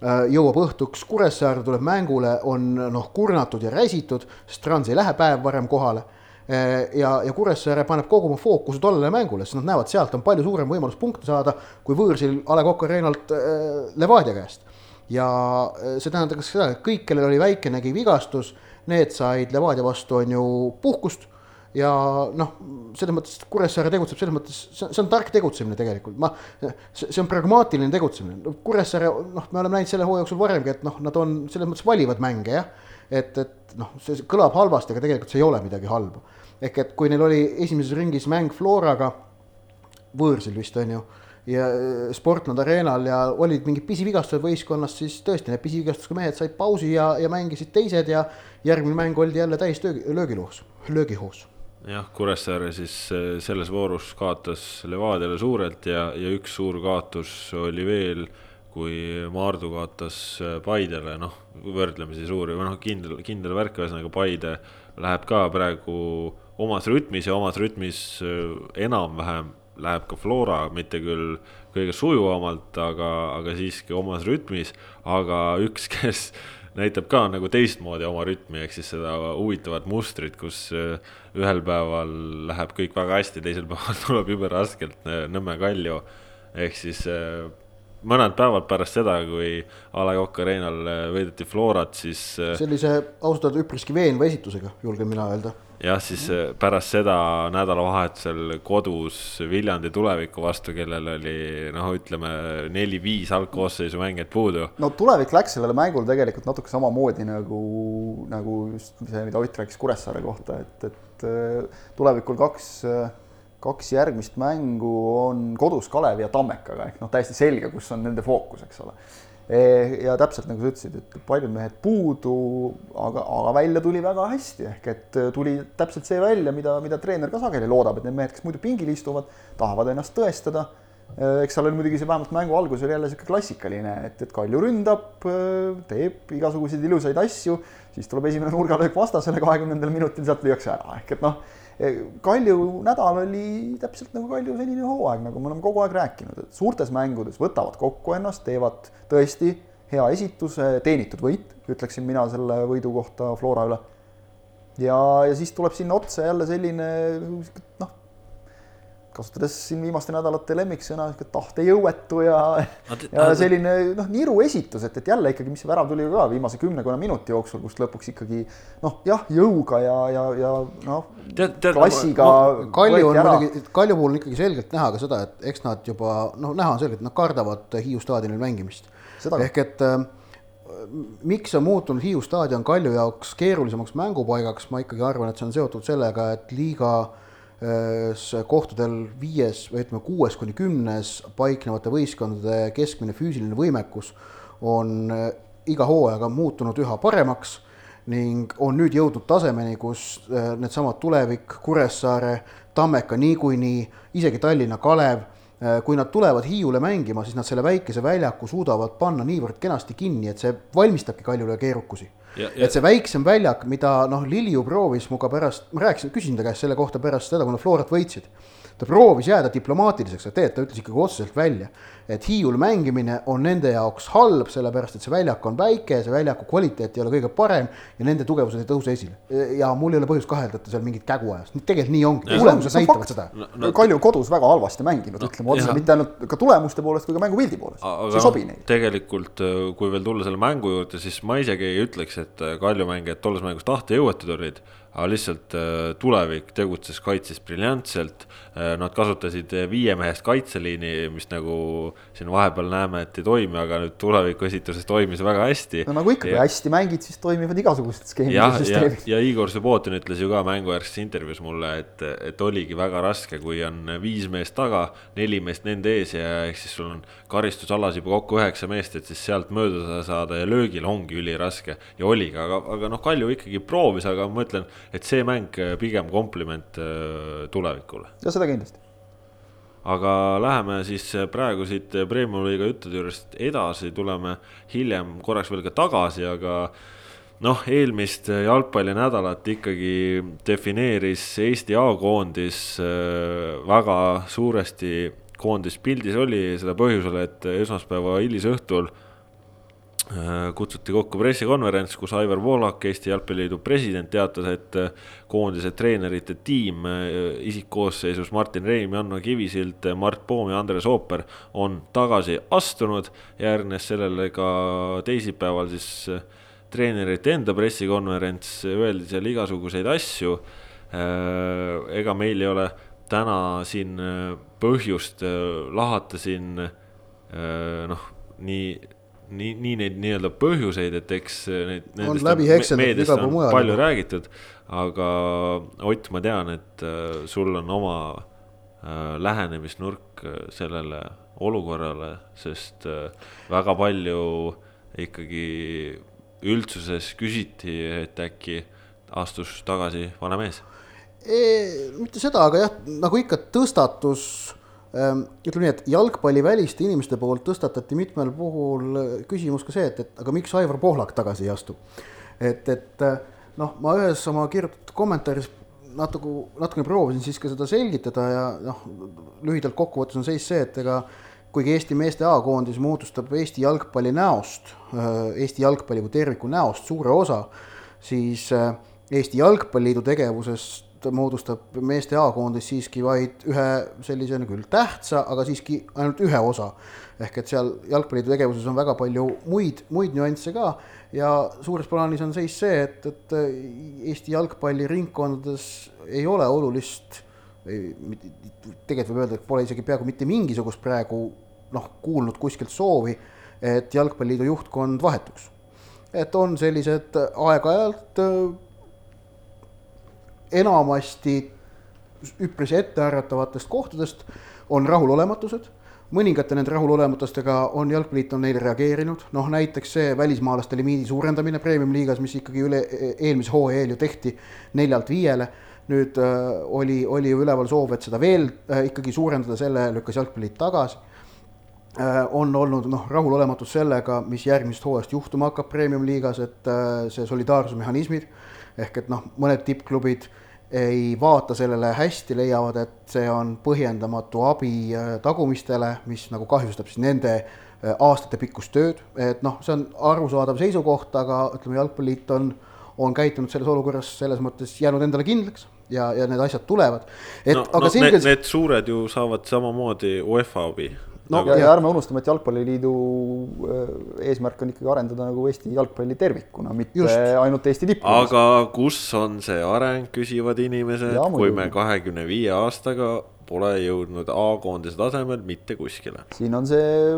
jõuab õhtuks Kuressaarde, tuleb mängule, on noh, kurnatud ja räsitud, sest Trans ei lähe päev varem kohale Eh, ja, ja Kuressaare paneb kogu oma fookuse tollele mängule, sest nad näevad, sealt on palju suurem võimalus punkte saada kui võõrsil A Le Coq Arenalt äh, Levadia käest. Ja eh, see tähendab ka seda, et kõik, kellel oli väikenegi vigastus, need said Levadia vastu on ju puhkust. Ja noh, selles mõttes Kuressaare tegutseb selles mõttes, see on tark tegutsemine tegelikult, ma, see on pragmaatiline tegutsemine, Kuressaare noh, me oleme näinud selle hooaja jooksul varemgi, et noh, nad on selles mõttes valivad mänge jah, et, et noh, see kõlab halvasti, aga tegelikult see ei ole midagi halba. Ehk et kui neil oli esimeses ringis mäng Floraga, võõrsil vist on ju, ja äh, Sportland Arenal ja olid mingid pisivigastused võistkonnas, siis tõesti need pisivigastusega mehed said pausi ja, ja mängisid teised ja järgmine mäng oldi jälle täis löögiloos, löögihoos. Jah, Kuressaare siis äh, selles voorus kaotas Levadiale suurelt ja, ja üks suur kaotus oli veel, kui Maardu kaotas äh, Paidele, noh, võrdlemisi suuri või noh, kindel, kindel värk, ühesõnaga Paide läheb ka praegu omas rütmis ja omas rütmis äh, enam-vähem läheb ka Flora, mitte küll kõige sujuvamalt, aga, aga siiski omas rütmis. aga üks, kes näitab ka nagu teistmoodi oma rütmi, ehk siis seda huvitavat mustrit, kus äh, ühel päeval läheb kõik väga hästi, teisel päeval tuleb jube raskelt äh, Nõmme Kalju. ehk siis mõned päevad pärast seda, kui A Le Coq Arenal võideti Florat, siis. sellise ausalt öelda üpriski veenva esitusega, julgen mina öelda jah, siis äh, pärast seda nädalavahetusel kodus Viljandi tuleviku vastu, kellel oli noh, ütleme neli-viis algkoosseisu mängijaid puudu. no tulevik läks sellele mängule tegelikult natuke samamoodi nagu, nagu just see, mida Ott rääkis Kuressaare kohta, et, et äh, tulevikul kaks, kaks järgmist mängu on kodus Kalevi ja Tammekaga ehk noh, täiesti selge, kus on nende fookus, eks ole Eh, ja täpselt nagu sa ütlesid, et paljud mehed puudu, aga, aga välja tuli väga hästi, ehk et eh, tuli täpselt see välja, mida, mida treener ka sageli loodab, et need mehed, kes muidu pingil istuvad, tahavad ennast tõestada. Eh, eks seal oli muidugi see vähemalt mängu algus oli jälle sihuke klassikaline, et, et Kalju ründab, teeb igasuguseid ilusaid asju, siis tuleb esimene nurgalöök vastasele kahekümnendal minutil, sealt lüüakse ära, ehk et noh Kalju nädal oli täpselt nagu Kalju senine hooaeg, nagu me oleme kogu aeg rääkinud, et suurtes mängudes võtavad kokku ennast, teevad tõesti hea esituse, teenitud võit, ütleksin mina selle võidu kohta Flora üle. ja, ja siis tuleb sinna otsa jälle selline noh, kasutades siin viimaste nädalate lemmiksõna, tahtejõuetu ja, ja selline noh, niru esitus, et, et jälle ikkagi, mis see värav tuli ka viimase kümnekonna minuti jooksul, kust lõpuks ikkagi noh, jah, jõuga ja, ja, ja noh, klassiga no,. Kalju on muidugi, Kalju puhul on ikkagi selgelt näha ka seda, et eks nad juba noh, näha on selgelt, nad kardavad Hiiu staadionil mängimist. ehk et äh, miks on muutunud Hiiu staadion Kalju jaoks keerulisemaks mängupaigaks, ma ikkagi arvan, et see on seotud sellega, et liiga kohtadel viies või ütleme, kuues kuni kümnes paiknevate võistkondade keskmine füüsiline võimekus on äh, iga hooajaga muutunud üha paremaks ning on nüüd jõudnud tasemeni, kus äh, needsamad Tulevik, Kuressaare, Tammeka niikuinii, isegi Tallinna Kalev, äh, kui nad tulevad Hiiule mängima, siis nad selle väikese väljaku suudavad panna niivõrd kenasti kinni, et see valmistabki Kaljule keerukusi et see väiksem väljak, mida noh, Lilju proovis minuga pärast, ma rääkisin, küsisin ta käest selle kohta pärast seda, kui nad Florat võitsid. Ta proovis jääda diplomaatiliseks, aga tegelikult ta ütles ikkagi otseselt välja, et Hiiul mängimine on nende jaoks halb, sellepärast et see väljak on väike, see väljaku kvaliteet ei ole kõige parem ja nende tugevused ei tõuse esile. ja mul ei ole põhjust kahelda, et ta seal mingit kägu ajas, tegelikult nii ongi, tulemused näitavad seda no,. No, Kalju kodus väga halvasti mänginud, ütleme otse, mitte ainult ka tulemuste poolest kui ka mängupildi poolest, see ei sobi neile. tegelikult, kui veel tulla selle mängu juurde, siis ma isegi ei ütleks, et Kalju mängijad tolles mängus tahtejõuetud olid, aga lihtsalt äh, tulevik tegutses kaitses briljantselt. Äh, nad kasutasid viiemehest kaitseliini, mis nagu siin vahepeal näeme, et ei toimi, aga nüüd tuleviku esituses toimis väga hästi. no nagu ikka, kui hästi mängid, siis toimivad igasugused skeemid ja süsteemid. ja Igor Subbotin ütles ju ka mängujärgses intervjuus mulle, et, et oligi väga raske, kui on viis meest taga, neli meest nende ees ja ehk siis sul on karistusalas juba kokku üheksa meest, et siis sealt mööda saada ja löögil ongi üliraske ja oligi, aga, aga noh, Kalju ikkagi proovis, aga ma ütlen et see mäng pigem kompliment äh, tulevikule. ja seda kindlasti. aga läheme siis äh, praegu siit Premiumi liiga juttude juurest edasi, tuleme hiljem korraks veel ka tagasi, aga noh, eelmist jalgpallinädalat ikkagi defineeris Eesti A-koondis väga suuresti, koondis pildis oli seda põhjusel, et esmaspäeva hilisõhtul Äh, kutsuti kokku pressikonverents, kus Aivar Poolak, Eesti Jalgpalliliidu president, teatas, et äh, koondise treenerite tiim äh, isikkoosseisus Martin Reim, Janno Kivisild, Mart Poom ja Andres Ooper on tagasi astunud. järgnes sellele ka teisipäeval siis treenerite enda pressikonverents, öeldi seal igasuguseid asju. ega meil ei ole täna siin põhjust lahata siin noh, nii nii, nii neid nii-öelda põhjuseid, et eks neid. on läbi hekseldatud igal pool mujal. palju räägitud, aga Ott, ma tean, et äh, sul on oma äh, lähenemisnurk äh, sellele olukorrale, sest väga palju ikkagi üldsuses küsiti, et äkki astus tagasi vana mees. mitte seda, aga jah, nagu ikka tõstatus ütleme nii, et jalgpalliväliste inimeste poolt tõstatati mitmel puhul äh, küsimus ka see, et, et aga miks Aivar Pohlak tagasi ei astu. et, et äh, noh, ma ühes oma kirjutatud kommentaaris natuke, natukene proovisin siis ka seda selgitada ja noh, lühidalt kokkuvõttes on seis see, et ega kuigi Eesti meeste A-koondis moodustab Eesti jalgpalli näost, äh, Eesti jalgpalli kui terviku näost suure osa, siis Eesti Jalgpalliliidu tegevusest moodustab meeste A-koondis siiski vaid ühe sellisena küll tähtsa, aga siiski ainult ühe osa. ehk et seal jalgpalliliidu tegevuses on väga palju muid, muid nüansse ka ja suures plaanis on seis see, et, et Eesti jalgpalliringkondades ei ole olulist, tegelikult võib öelda, et pole isegi peaaegu mitte mingisugust praegu noh, kuulnud kuskilt soovi, et jalgpalliliidu juhtkond vahetuks. et on sellised aeg-ajalt enamasti üpris etteäratavatest kohtadest on rahulolematused, mõningate nende rahulolematustega on Jalgpalliliit on neile reageerinud, noh näiteks see välismaalaste limiidi suurendamine premium-liigas, mis ikkagi üle, eelmise hooaja eel ju tehti neljalt viiele, nüüd äh, oli, oli ju üleval soov, et seda veel äh, ikkagi suurendada, selle lükkas Jalgpalliliit tagasi. Äh, on olnud noh, rahulolematus sellega, mis järgmisest hooajast juhtuma hakkab premium-liigas, et äh, see solidaarsusmehhanismid ehk et noh, mõned tippklubid ei vaata sellele hästi, leiavad, et see on põhjendamatu abi äh, tagumistele, mis nagu kahjustab siis nende äh, aastatepikkust tööd, et noh, see on arusaadav seisukoht, aga ütleme, Jalgpalliliit on, on käitunud selles olukorras selles mõttes jäänud endale kindlaks ja, ja need asjad tulevad. et no, aga no, selgelt. Need suured ju saavad samamoodi UEFA abi no ja, ja ärme unustame, et Jalgpalliliidu äh, eesmärk on ikkagi arendada nagu Eesti jalgpalli tervikuna, mitte Just. ainult Eesti tippu. aga kus on see areng, küsivad inimesed, kui me kahekümne viie aastaga pole jõudnud A-koondise tasemel mitte kuskile. siin on see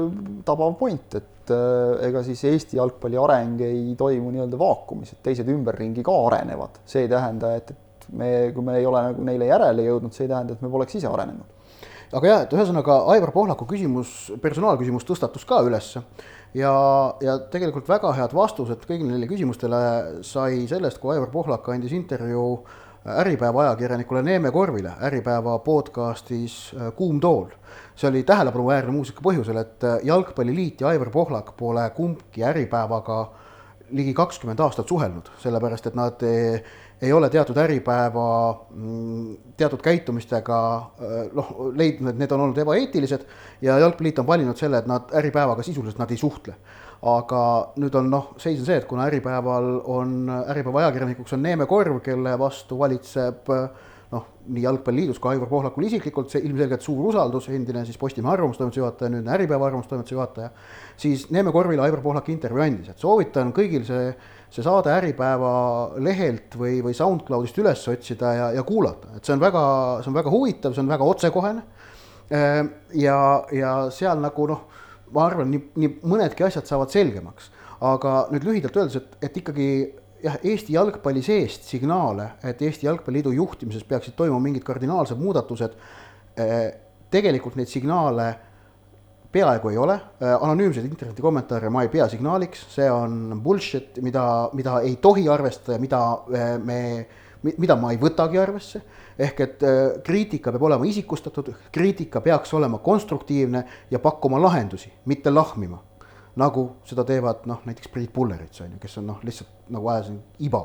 tabav point, et äh, ega siis Eesti jalgpalli areng ei toimu nii-öelda vaakumis, et teised ümberringi ka arenevad, see ei tähenda, et, et me, kui me ei ole nagu neile järele jõudnud, see ei tähenda, et me poleks ise arenenud aga jah, et ühesõnaga Aivar Pohlaku küsimus, personaalküsimus tõstatus ka ülesse ja, ja tegelikult väga head vastused kõigile neile küsimustele sai sellest, kui Aivar Pohlak andis intervjuu Äripäeva ajakirjanikule Neeme Korvile Äripäeva podcastis äh, Kuum tool. see oli tähelepanuväärne muusika põhjusel, et äh, Jalgpalliliit ja Aivar Pohlak pole kumbki Äripäevaga ligi kakskümmend aastat suhelnud, sellepärast et nad ei ole teatud Äripäeva mm, teatud käitumistega äh, noh, leidnud, et need on olnud ebaeetilised ja Jalgpalliliit on valinud selle, et nad Äripäevaga sisuliselt nad ei suhtle. aga nüüd on noh, seis on see, et kuna Äripäeval on, Äripäeva ajakirjanikuks on Neeme Korv, kelle vastu valitseb noh, nii Jalgpalliliidus kui Aivar Pohlakul isiklikult, see ilmselgelt suur usaldus, endine siis Postimehe arvamustoimetuse juhataja, nüüdne Äripäeva arvamustoimetuse juhataja, siis Neeme Korvile Aivar Pohlak intervjuu andis, et soovitan kõigil see, see saade Äripäeva lehelt või, või SoundCloudist üles otsida ja, ja kuulata, et see on väga, see on väga huvitav, see on väga otsekohene. ja, ja seal nagu noh, ma arvan, nii, nii mõnedki asjad saavad selgemaks, aga nüüd lühidalt öeldes, et, et ikkagi jah, Eesti jalgpalli seest signaale, et Eesti Jalgpalliliidu juhtimises peaksid toimuma mingid kardinaalsed muudatused. Eh, tegelikult neid signaale peaaegu ei ole, eh, anonüümseid interneti kommentaare ma ei pea signaaliks, see on bullshit, mida, mida ei tohi arvestada ja mida eh, me, mida ma ei võtagi arvesse. ehk et kriitika peab olema isikustatud, kriitika peaks olema konstruktiivne ja pakkuma lahendusi, mitte lahmima nagu seda teevad noh, näiteks Priit Pullerits on ju, kes on noh, lihtsalt nagu ajasin iba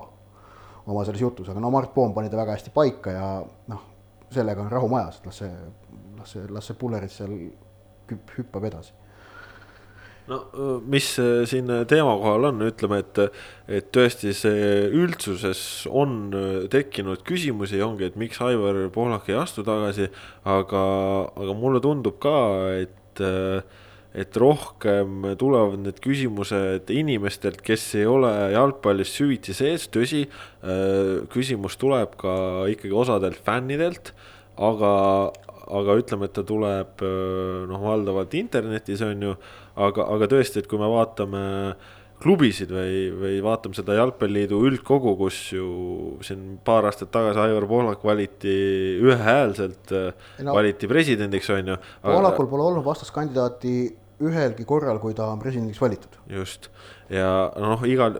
oma selles jutus, aga no Mart Poom pani ta väga hästi paika ja noh, sellega on rahu majas, et las see, las see, las see Pullerits seal hüppab edasi. No mis siin teema kohal on, ütleme, et, et tõesti see üldsuses on tekkinud küsimusi, ongi, et miks Aivar Pohlak ei astu tagasi, aga, aga mulle tundub ka, et äh, et rohkem tulevad need küsimused inimestelt, kes ei ole jalgpallis süviti sees, tõsi, äh, küsimus tuleb ka ikkagi osadelt fännidelt, aga, aga ütleme, et ta tuleb äh, noh, valdavalt internetis on ju, aga, aga tõesti, et kui me vaatame klubisid või, või vaatame seda jalgpalliliidu üldkogu, kus ju siin paar aastat tagasi Aivar Pohlak valiti ühehäälselt no,, valiti presidendiks, on ju. Pohlakul pole olnud vastaskandidaati ühelgi korral, kui ta on presidendiks valitud. just ja noh, igal,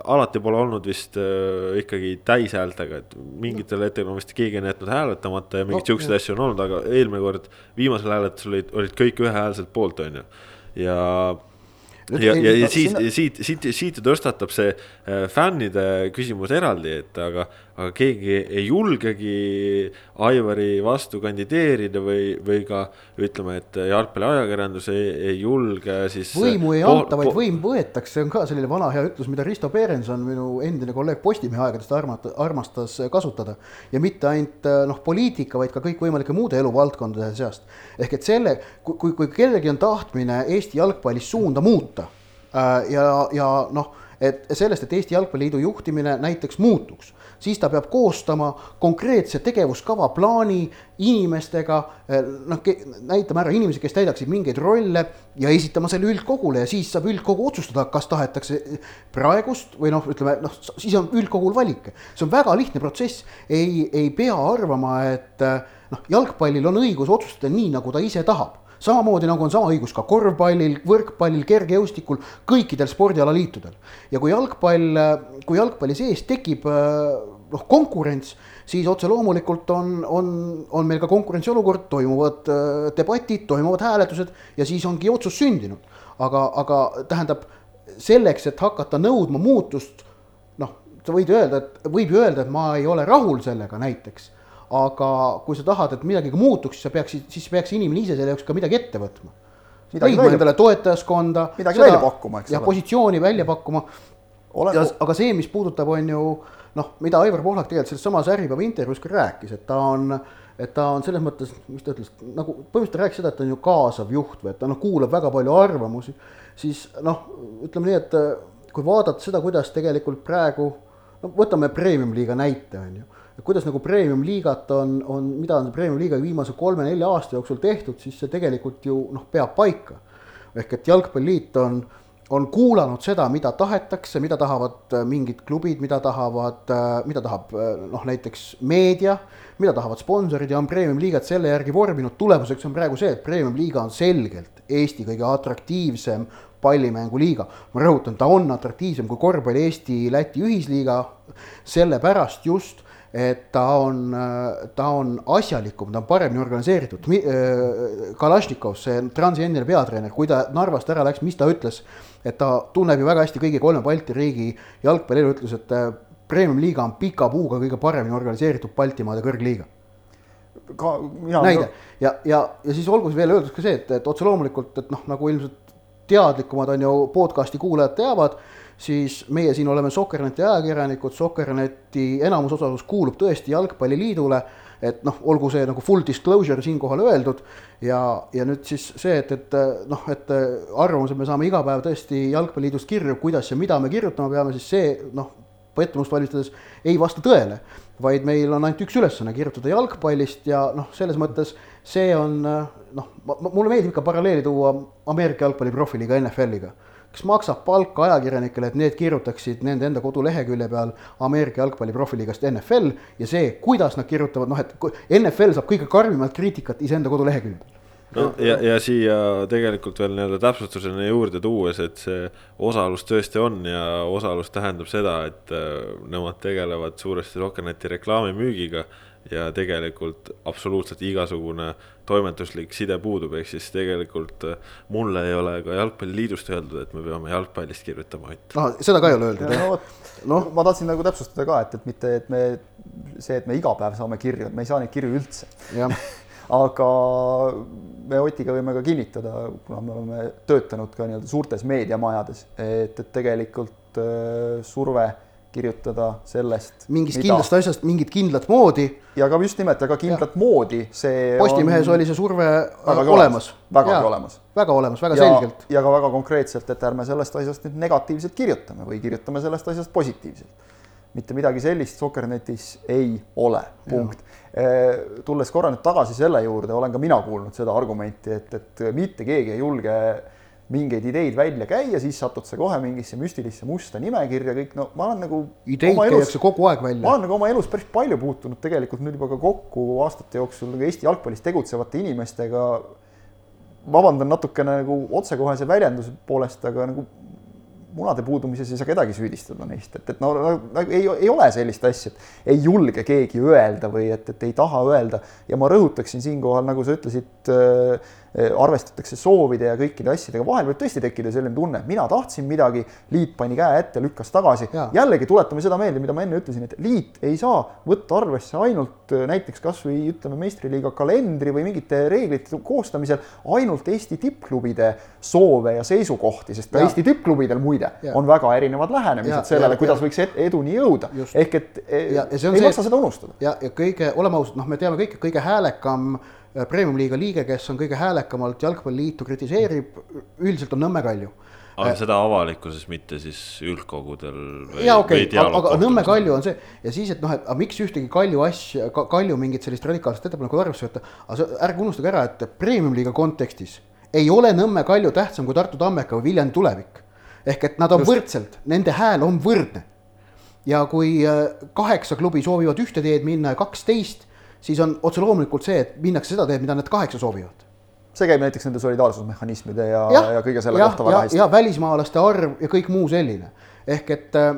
alati pole olnud vist äh, ikkagi täishäältega, et mingitel hetkedel on vist keegi on jätnud hääletamata ja mingeid no, siukseid asju on olnud, aga eelmine kord viimasel hääletusel olid, olid kõik ühehäälselt poolt, on ju. ja ja, ja, ja siit, siit, siit, siit ju tõstatab see äh, fännide küsimus eraldi, et aga, aga keegi ei julgegi Aivari vastu kandideerida või, või ka ütleme, et jalgpalliajakirjandus ei, ei julge siis. võimu ei anta, vaid võim võetakse, see on ka selline vana hea ütlus, mida Risto Perenson, minu endine kolleeg Postimehe aegadest armata, armastas kasutada. ja mitte ainult noh, poliitika, vaid ka kõikvõimalike muude eluvaldkondade seast. ehk et selle, kui, kui, kui kellelgi on tahtmine Eesti jalgpallis suunda muuta Äh, ja, ja noh, et sellest, et Eesti Jalgpalliliidu juhtimine näiteks muutuks, siis ta peab koostama konkreetse tegevuskava, plaani inimestega, äh, noh, näitama ära inimesi, kes täidaksid mingeid rolle ja esitama selle üldkogule ja siis saab üldkogu otsustada, kas tahetakse praegust või noh, ütleme noh, siis on üldkogul valik. see on väga lihtne protsess, ei, ei pea arvama, et noh, jalgpallil on õigus otsustada nii, nagu ta ise tahab samamoodi nagu on sama õigus ka korvpallil, võrkpallil, kergejõustikul, kõikidel spordialaliitudel. ja kui jalgpall, kui jalgpalli sees tekib noh, konkurents, siis otse loomulikult on, on, on meil ka konkurentsiolukord, toimuvad debatid, toimuvad hääletused ja siis ongi otsus sündinud. aga, aga tähendab selleks, et hakata nõudma muutust, noh, sa võid öelda, et võib ju öelda, et ma ei ole rahul sellega näiteks aga kui sa tahad, et midagi muutuks, siis sa peaksid, siis peaks inimene ise selle jaoks ka midagi ette võtma. leidma endale toetajaskonda. midagi välja pakkuma, eks ole. ja positsiooni välja pakkuma. aga see, mis puudutab, on ju noh, mida Aivar Pohlak tegelikult selles samas Äripäeva intervjuus ka rääkis, et ta on, et ta on selles mõttes, mis ta ütles, nagu põhimõtteliselt ta rääkis seda, et ta on ju kaasav juht või et ta noh, kuulab väga palju arvamusi, siis noh, ütleme nii, et kui vaadata seda, kuidas tegelikult praegu, no võtame premium-liiga näite, on ju kuidas nagu premium-liigat on, on, mida on premium-liiga viimase kolme-nelja aasta jooksul tehtud, siis see tegelikult ju noh, peab paika. ehk et Jalgpalliliit on, on kuulanud seda, mida tahetakse, mida tahavad äh, mingid klubid, mida tahavad, äh, mida tahab äh, noh, näiteks meedia, mida tahavad sponsorid ja on premium-liigat selle järgi vorminud, tulemuseks on praegu see, et premium-liiga on selgelt Eesti kõige atraktiivsem pallimänguliiga. ma rõhutan, ta on atraktiivsem kui korvpalli Eesti-Läti ühisliiga, sellepärast just et ta on, ta on asjalikum, ta on paremini organiseeritud. Äh, Kalašnikov, see Transi endine peatreener, kui ta Narvast ära läks, mis ta ütles, et ta tunneb ju väga hästi kõigi kolme Balti riigi jalgpallielu, ütles, et äh, premium-liiga on pika puuga kõige paremini organiseeritud Baltimaade kõrgliiga. ka mina. näide ja, ja, ja siis olgu veel öeldud ka see, et, et otse loomulikult, et noh, nagu ilmselt teadlikumad on ju podcast'i kuulajad teavad siis meie siin oleme Sokkerneti ajakirjanikud, Sokkerneti enamusosalus kuulub tõesti Jalgpalliliidule, et noh, olgu see nagu full disclosure siinkohal öeldud ja, ja nüüd siis see, et, et noh, et arvamuse me saame iga päev tõesti Jalgpalliliidust kirju, kuidas ja mida me kirjutama peame, siis see noh, pettumust valmistades ei vasta tõele, vaid meil on ainult üks ülesanne, kirjutada jalgpallist ja noh, selles mõttes see on noh, mulle meeldib ikka paralleeli tuua Ameerika jalgpalliprofiliga NFL-iga kes maksab palka ajakirjanikele, et need kirjutaksid nende enda kodulehekülje peal Ameerika jalgpalliprofiligast NFL ja see, kuidas nad kirjutavad, noh, et NFL saab kõige karmimat kriitikat iseenda kodulehekülje peal no ja, ja siia tegelikult veel nii-öelda täpsustusena juurde tuues, et see osalus tõesti on ja osalus tähendab seda, et äh, nemad tegelevad suuresti Rockerneti reklaamimüügiga ja tegelikult absoluutselt igasugune toimetuslik side puudub, ehk siis tegelikult äh, mulle ei ole ka Jalgpalliliidust öeldud, et me peame jalgpallist kirjutama, et. ah, seda ka ei ole öeldud, jah? no, no ma tahtsin nagu täpsustada ka, et, et mitte, et me, see, et me iga päev saame kirju, et me ei saa neid kirju üldse aga me Otiga võime ka kinnitada, kuna me oleme töötanud ka nii-öelda suurtes meediamajades, et, et tegelikult äh, surve kirjutada sellest. mingist mida... kindlast asjast mingit kindlat moodi. ja ka just nimelt, aga kindlat ja. moodi, see. Postimehes on... oli see surve vägagi olemas. vägagi olemas. väga olemas, väga ja, selgelt. ja ka väga konkreetselt, et ärme sellest asjast nüüd negatiivselt kirjutame või kirjutame sellest asjast positiivselt. mitte midagi sellist Sokernetis ei ole, punkt. tulles korra nüüd tagasi selle juurde, olen ka mina kuulnud seda argumenti, et, et mitte keegi ei julge mingeid ideid välja käia, siis satud sa kohe mingisse müstilisse musta nimekirja, kõik no ma olen nagu. ideid käiakse kogu aeg välja. ma olen nagu oma elus päris palju puutunud tegelikult nüüd juba ka kokku aastate jooksul Eesti jalgpallis tegutsevate inimestega. vabandan natukene nagu otsekohese väljenduse poolest, aga nagu munade puudumises ei saa kedagi süüdistada neist, et, et no nagu ei, ei ole sellist asja, et ei julge keegi öelda või et, et ei taha öelda ja ma rõhutaksin siinkohal, nagu sa ütlesid Äh, arvestatakse soovide ja kõikide asjadega, vahel võib tõesti tekkida selline tunne, et mina tahtsin midagi, liit pani käe ette, lükkas tagasi. jällegi tuletame seda meelde, mida ma enne ütlesin, et liit ei saa võtta arvesse ainult äh, näiteks kasvõi ütleme meistriliiga kalendri või mingite reeglite koostamisel ainult Eesti tippklubide soove ja seisukohti, sest ka ja. Eesti tippklubidel muide ja. on väga erinevad lähenemised sellele, kuidas ja. võiks eduni jõuda. ehk et ja, ja ei see, maksa seda unustada. ja, ja kõige, oleme ausad, noh, me teame kõik, kõige häälekam Äh, premium-liiga liige, kes on kõige häälekamalt jalgpalliliitu kritiseerib, üldiselt on Nõmme Kalju. aga seda avalikkuses, mitte siis üldkogudel või, ja, okay, või aga, aga Nõmme Kalju on see ja siis, et noh, et aga miks ühtegi Kalju asja, Kalju mingit sellist radikaalset ettepanekut arvesse võtta, aga ärge unustage ära, et premium-liiga kontekstis ei ole Nõmme Kalju tähtsam kui Tartu Tammeka või Viljandi tulevik. ehk et nad on Just. võrdselt, nende hääl on võrdne. ja kui äh, kaheksa klubi soovivad ühte teed minna ja kaksteist siis on otse loomulikult see, et minnakse seda teed, mida need kaheksa soovivad. see käib näiteks nende solidaarsusmehhanismide ja, ja, ja kõige selle ja, kohta väga hästi. ja välismaalaste arv ja kõik muu selline. ehk et äh,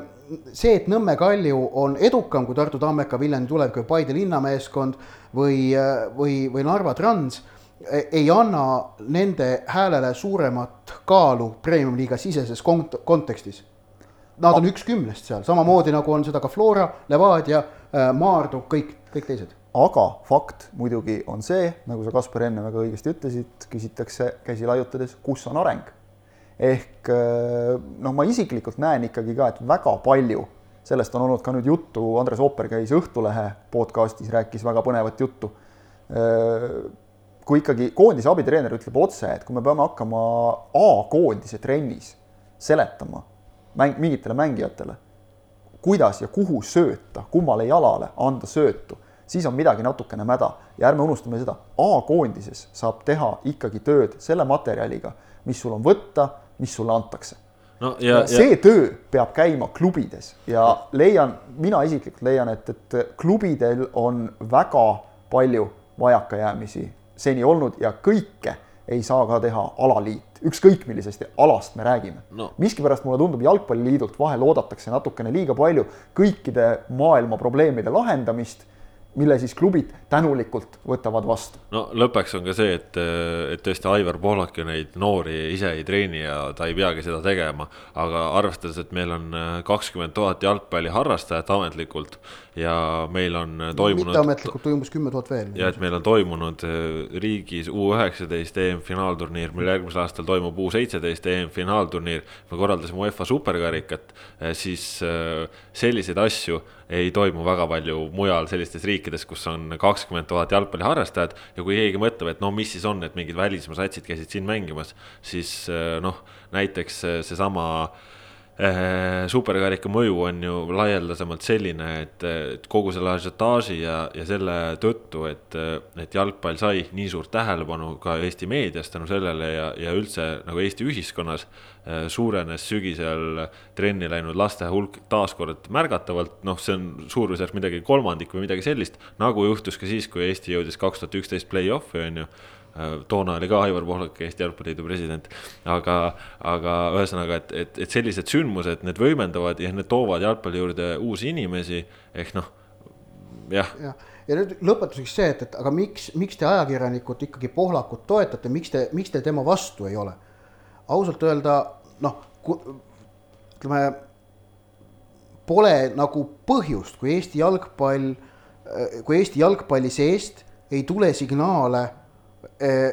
see, et Nõmme Kalju on edukam kui Tartu Tammeka, Viljandi tulevik või Paide linnameeskond või, äh, või, või Narva Trans, e-, ei anna nende häälele suuremat kaalu premium-liiga siseses kont-, kontekstis. Nad on üks kümnest seal, samamoodi nagu on seda ka Flora, Levadia, äh, Maardu, kõik, kõik teised aga fakt muidugi on see, nagu sa, Kaspar, enne väga õigesti ütlesid, küsitakse käsi laiutades, kus on areng. ehk eh, noh, ma isiklikult näen ikkagi ka, et väga palju, sellest on olnud ka nüüd juttu, Andres Ooper käis Õhtulehe podcastis, rääkis väga põnevat juttu. Eh, kui ikkagi koondise abitreener ütleb otse, et kui me peame hakkama A-koondise trennis seletama mäng, mingitele mängijatele, kuidas ja kuhu sööta, kummale jalale anda söötu siis on midagi natukene mäda. Ja ärme unustame seda, A-koondises saab teha ikkagi tööd selle materjaliga, mis sul on võtta, mis sulle antakse. No, ja, ja see ja... töö peab käima klubides. Ja leian, mina isiklikult leian, et, et klubidel on väga palju vajakajäämisi seni olnud ja kõike ei saa ka teha alaliit, ükskõik millisest alast me räägime. No.. miskipärast mulle tundub, jalgpalliliidult vahel oodatakse natukene liiga palju kõikide maailma probleemide lahendamist mille siis klubid tänulikult võtavad vastu. no lõppeks on ka see, et, et tõesti Aivar Pohlak ju neid noori ise ei treeni ja ta ei peagi seda tegema. aga arvestades, et meil on kakskümmend tuhat jalgpalliharrastajat ametlikult ja meil on toimunud. mitteametlikult umbes kümme tuhat veel. ja et meil on toimunud riigis U üheksateist EM-finaalturniir, meil järgmisel aastal toimub U seitseteist EM-finaalturniir. me korraldasime UEFA superkarikat, siis selliseid asju ei toimu väga palju mujal sellistes riikides, kus on kakskümmend tuhat jalgpalliharrastajat. ja kui keegi mõtleb, et no mis siis on, et mingid välismaa satsid käisid siin mängimas, siis eh, noh, näiteks seesama eh, superkarika mõju on ju laialdasemalt selline, et, et kogu selle ažiotaaži ja, ja selle tõttu, et, et jalgpall sai nii suurt tähelepanu ka Eesti meedias tänu sellele ja, ja üldse nagu Eesti ühiskonnas Äh, suurenes sügisel trenni läinud laste hulk taaskord märgatavalt, noh, see on suurusjärk midagi kolmandik või midagi sellist, nagu juhtus ka siis, kui Eesti jõudis kaks tuhat üksteist play-off'i, on ju toona oli ka Aivar Pohlak, Eesti Jalgpalliliidu president, aga, aga ühesõnaga, et, et, et sellised sündmused, need võimendavad ja need toovad jalgpalli juurde uusi inimesi, ehk noh, jah ja. ja nüüd lõpetuseks see, et, et aga miks, miks te ajakirjanikud ikkagi Pohlakut toetate, miks te, miks te tema vastu ei ole? ausalt öelda noh, ütleme, pole nagu põhjust, kui Eesti jalgpall, kui Eesti jalgpalli seest ei tule signaale,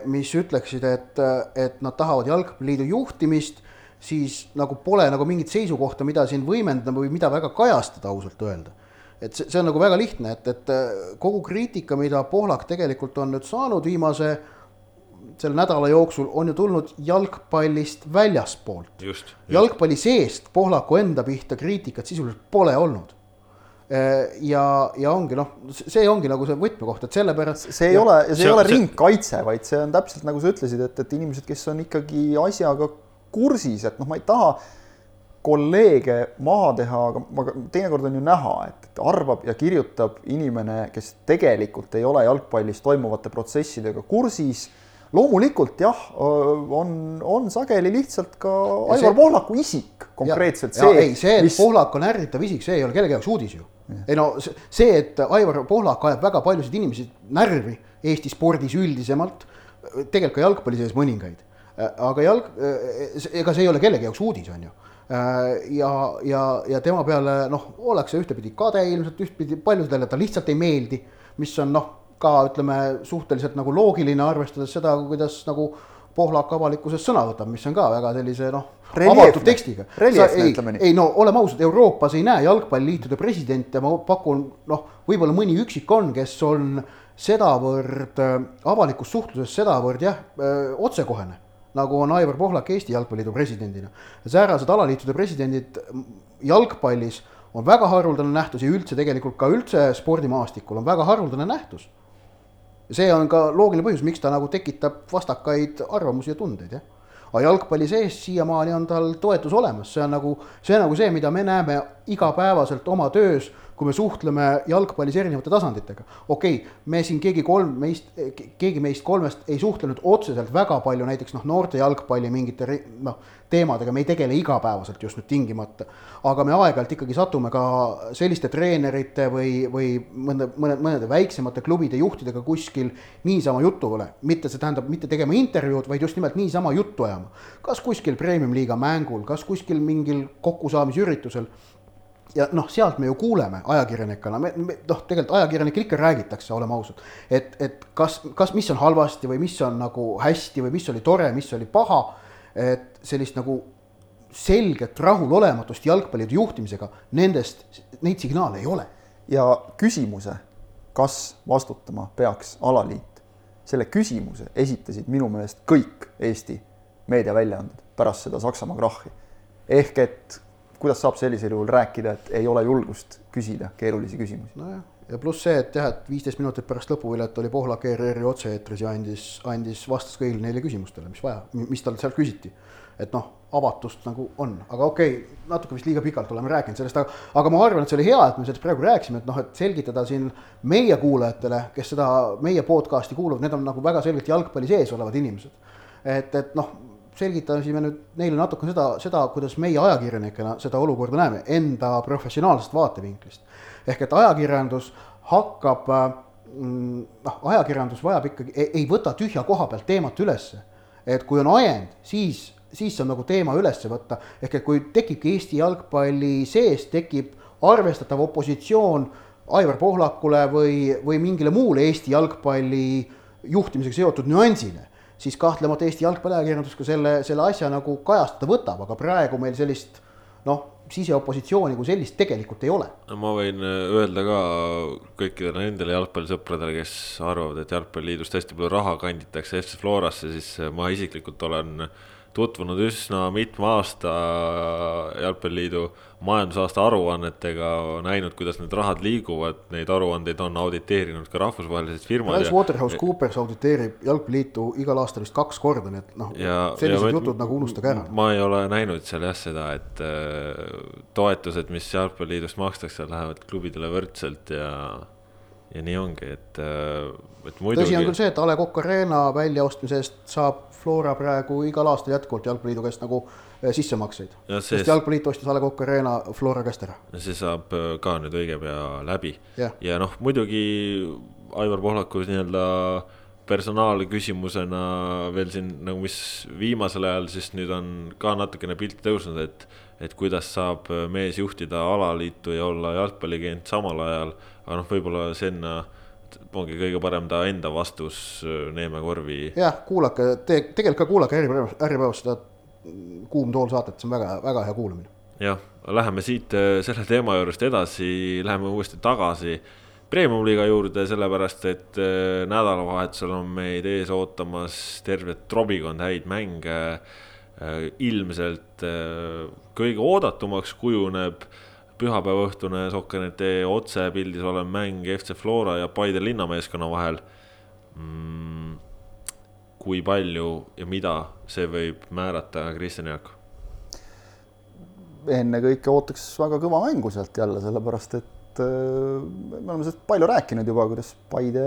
mis ütleksid, et, et nad tahavad Jalgpalliliidu juhtimist, siis nagu pole nagu mingit seisukohta, mida siin võimendada või mida väga kajastada, ausalt öelda. et see, see on nagu väga lihtne, et, et kogu kriitika, mida Pohlak tegelikult on nüüd saanud viimase selle nädala jooksul on ju tulnud jalgpallist väljaspoolt. jalgpalli seest Pohlaku enda pihta kriitikat sisuliselt pole olnud ja, ja ongi noh, see ongi nagu see võtmekoht, et sellepärast. see ei ja, ole, see, ei ole see... ringkaitse, vaid see on täpselt nagu sa ütlesid, et, et inimesed, kes on ikkagi asjaga kursis, et noh, ma ei taha kolleege maha teha, aga ma teinekord on ju näha, et, arvab ja kirjutab inimene, kes tegelikult ei ole jalgpallis toimuvate protsessidega kursis loomulikult jah, on, on sageli lihtsalt ka Aivar see... Pohlaku isik konkreetselt ja, see. ei, see, et mis... Pohlak on ärritav isik, see ei ole kellegi jaoks uudis ju. ei no see, et Aivar Pohlak ajab väga paljusid inimesi närvi Eesti spordis üldisemalt, tegelikult ka jalgpalli sees mõningaid, aga jalg, ega see ei ole kellegi jaoks uudis, on ju ja, ja, ja tema peale noh, ollakse ühtepidi kade ilmselt, ühtpidi paljudele ta lihtsalt ei meeldi, mis on noh ka ütleme suhteliselt nagu loogiline, arvestades seda, kuidas nagu Pohlak avalikkuses sõna võtab, mis on ka väga sellise noh, avatud tekstiga. ei, ei no oleme ausad, Euroopas ei näe jalgpalliliitude presidente, ma pakun noh, võib-olla mõni üksik on, kes on sedavõrd äh, avalikus suhtluses sedavõrd jah, äh, otsekohene nagu on Aivar Pohlak Eesti Jalgpalliliidu presidendina. säärased alaliitude presidendid jalgpallis on väga haruldane nähtus ja üldse tegelikult ka üldse spordimaastikul on väga haruldane nähtus see on ka loogiline põhjus, miks ta nagu tekitab vastakaid arvamusi ja tundeid, jah. Aga jalgpalli sees siiamaani on tal toetus olemas, see on nagu, see on nagu see, mida me näeme igapäevaselt oma töös, kui me suhtleme jalgpallis erinevate tasanditega. okei okay,, me siin keegi kolm meist, keegi meist kolmest ei suhtlenud otseselt väga palju näiteks noh, noorte jalgpalli mingite noh, teemadega me ei tegele igapäevaselt just nüüd tingimata. aga me aeg-ajalt ikkagi satume ka selliste treenerite või, või mõnda, mõne, mõnede väiksemate klubide juhtidega kuskil niisama jutule. mitte see tähendab, mitte tegema intervjuud, vaid just nimelt niisama juttu ajama. kas kuskil premium-liiga mängul, kas kuskil mingil kokkusaamisüritusel ja noh, sealt me ju kuuleme ajakirjanikena, me, me noh, tegelikult ajakirjanikel ikka räägitakse, oleme ausad. et, et kas, kas, mis on halvasti või mis on nagu hästi või mis oli tore, mis oli paha et sellist nagu selget rahulolematust jalgpallide juhtimisega, nendest, neid signaale ei ole. ja küsimuse, kas vastutama peaks alaliit, selle küsimuse esitasid minu meelest kõik Eesti meediaväljaanded pärast seda Saksamaa krahhi. ehk et kuidas saab sellisel juhul rääkida, et ei ole julgust küsida keerulisi küsimusi? nojah, ja pluss see, et jah, et viisteist minutit pärast lõpuvilet oli Pohlak ERR-i otse-eetris ja andis, andis, vastas kõigile neile küsimustele, mis vaja, mis talt sealt küsiti. et noh, avatust nagu on, aga okei okay,, natuke vist liiga pikalt oleme rääkinud sellest, aga, aga ma arvan, et see oli hea, et me sellest praegu rääkisime, et noh, et selgitada siin meie kuulajatele, kes seda meie podcast'i kuulavad, need on nagu väga selgelt jalgpalli sees olevad inimesed. et, et noh selgitasime nüüd neile natuke seda, seda, kuidas meie ajakirjanikena seda olukorda näeme enda professionaalsest vaatevinklist. ehk et ajakirjandus hakkab äh, mm, noh, ajakirjandus vajab ikkagi, ei võta tühja koha pealt teemat ülesse. et kui on ajend, siis, siis saab nagu teema ülesse võtta, ehk et kui tekibki Eesti jalgpalli sees, tekib arvestatav opositsioon Aivar Pohlakule või, või mingile muule Eesti jalgpalli juhtimisega seotud nüansile, siis kahtlemata Eesti jalgpalliajakirjandus ka selle, selle asja nagu kajastada võtab, aga praegu meil sellist noh, siseopositsiooni kui sellist tegelikult ei ole. ma võin äh, öelda ka kõikidele nendele jalgpallisõpradele, kes arvavad, et Jalgpalliliidust hästi palju raha kanditakse FC Florasse, siis äh, ma isiklikult olen tutvunud üsna mitme aasta Jalgpalliliidu majandusaasta aruannetega, näinud, kuidas need rahad liiguvad, neid aruandeid on auditeerinud ka rahvusvahelised firmad. PricewaterhouseCoopers ja... auditeerib Jalgpalliliitu igal aastal vist kaks korda, nii et noh, sellised ja jutud nagu unustage ära. ma ei ole näinud seal jah seda, et äh, toetused, mis Jalgpalliliidust makstakse, lähevad klubidele võrdselt ja ja nii ongi, et, äh, et muidugi. tõsi on küll see, et A Le Coq Arena väljaostmise eest saab Flora praegu igal aastal jätkuvalt Jalgpalliliidu käest nagu äh, sissemakseid. sest Jalgpalliliit ostis A Le Coq Arena Flora käest ära. see saab äh, ka nüüd õige pea läbi yeah. ja noh, muidugi Aivar Pohlaku nii-öelda personaalküsimusena veel siin nagu, mis viimasel ajal siis nüüd on ka natukene pilti tõusnud, et, et kuidas saab mees juhtida alaliitu ja olla jalgpalliagent samal ajal. Aga noh, võib-olla sinna ongi kõige parem ta enda vastus äh, Neeme Korvi. jah, kuulake te,, tegelikult ka kuulake Äripäevas, Äripäevas seda Kuum tool saadet, see on väga, väga hea kuulamine. jah, läheme siit äh, selle teema juurest edasi, läheme uuesti tagasi Premium-liiga juurde, sellepärast et äh, nädalavahetusel on meid ees ootamas terve trobikond häid mänge. Äh, ilmselt äh, kõige oodatumaks kujuneb pühapäevaõhtune Sokkernete otsepildis olev mäng FC Flora ja Paide linnameeskonna vahel mm,. kui palju ja mida see võib määrata, Kristjan Jaak? ennekõike ootaks väga kõva mängu sealt jälle, sellepärast et äh, me oleme sellest palju rääkinud juba, kuidas Paide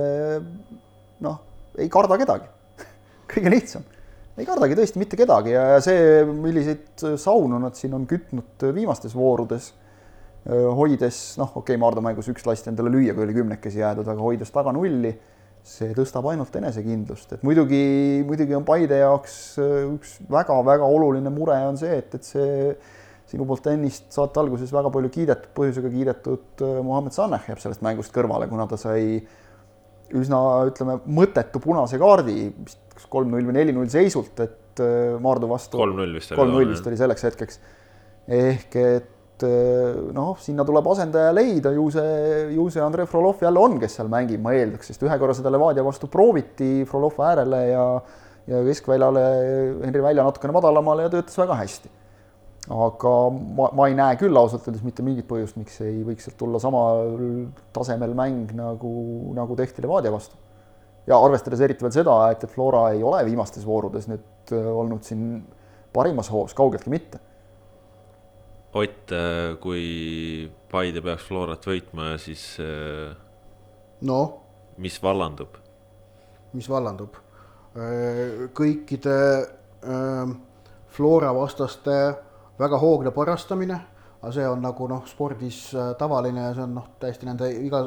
noh, ei karda kedagi kõige lihtsam, ei kardagi tõesti mitte kedagi ja see, milliseid saunu nad siin on kütnud viimastes voorudes, hoides noh, okei okay,, Maardu mängus üks lasti endale lüüa, kui oli kümnekesi jäädud, aga hoides taga nulli, see tõstab ainult enesekindlust, et muidugi, muidugi on Paide jaoks üks väga-väga oluline mure on see, et, et see sinu poolt ennist saate alguses väga palju kiidetud, põhjusega kiidetud Mohammed Saneh jääb sellest mängust kõrvale, kuna ta sai üsna, ütleme, mõttetu punase kaardi, kas kolm-null või neli-null seisult, et Maardu vastu. kolm-null vist oli. kolm-null vist oli selleks hetkeks. ehk et äh, noh, sinna tuleb asendaja leida, ju see, ju see Andrei Frolov jälle on, kes seal mängib, ma eeldaks, sest ühe korra seda Levadia vastu prooviti Frolov äärele ja ja keskväljale Henri Välja natukene madalamale ja töötas väga hästi aga ma, ma ei näe küll ausalt öeldes mitte mingit põhjust, miks ei võiks sealt tulla samal tasemel mäng nagu, nagu tehti Levadia vastu. ja arvestades eriti veel seda, et, et Flora ei ole viimastes voorudes nüüd äh, olnud siin parimas hoos, kaugeltki mitte. Ott, äh, kui Paide peaks Florat võitma, siis äh, no mis vallandub? mis vallandub? kõikide Flora vastaste väga hoogne parastamine, aga see on nagu noh, spordis äh, tavaline ja see on noh, täiesti nende iga,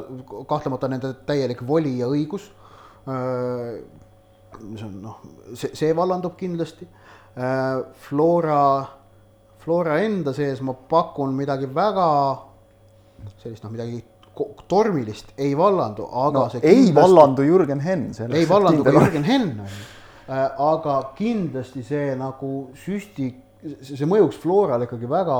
kahtlemata nende täielik voli ja õigus. Äh, see on noh, see, see vallandub kindlasti. Äh, Flora, Flora enda sees ma pakun midagi väga sellist noh, midagi tormilist ei vallandu, aga no, see kindlasti, ei vallandu Jürgen Henn. ei vallandu ka Jürgen Henn, aga kindlasti see nagu süsti see mõjuks Florale ikkagi väga,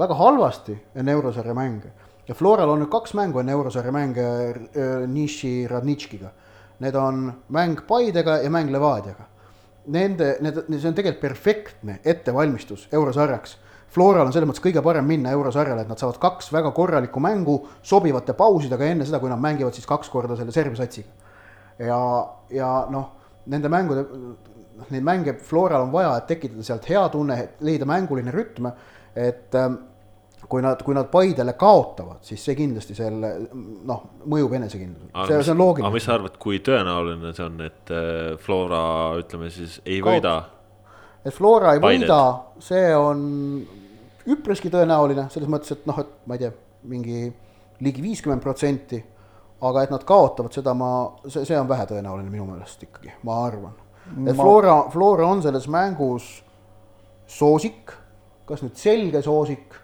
väga halvasti enne eurosarja mänge. ja Floral on nüüd kaks mängu enne eurosarja mänge äh, Niši Radnitškiga. Need on mäng Paidega ja mäng Levadiaga. Nende, need, see on tegelikult perfektne ettevalmistus eurosarjaks. Floral on selles mõttes kõige parem minna eurosarjale, et nad saavad kaks väga korralikku mängu sobivate pausidega enne seda, kui nad mängivad siis kaks korda selle Serbia satsiga. ja, ja noh, nende mängude noh, neid mänge Floral on vaja, et tekitada sealt hea tunne, leida mänguline rütm, et ähm, kui nad, kui nad Paidele kaotavad, siis see kindlasti selle noh, mõjub enesekindlusele, see, see on loogiline. aga mis sa arvad, kui tõenäoline see on, et äh, Flora ütleme siis ei Kaot. võida? et Flora ei Paidet. võida, see on üpriski tõenäoline, selles mõttes, et noh, et ma ei tea, mingi ligi viiskümmend protsenti aga et nad kaotavad seda, ma, see, see on vähetõenäoline minu meelest ikkagi, ma arvan. et ma... Flora, Flora on selles mängus soosik, kas nüüd selge soosik,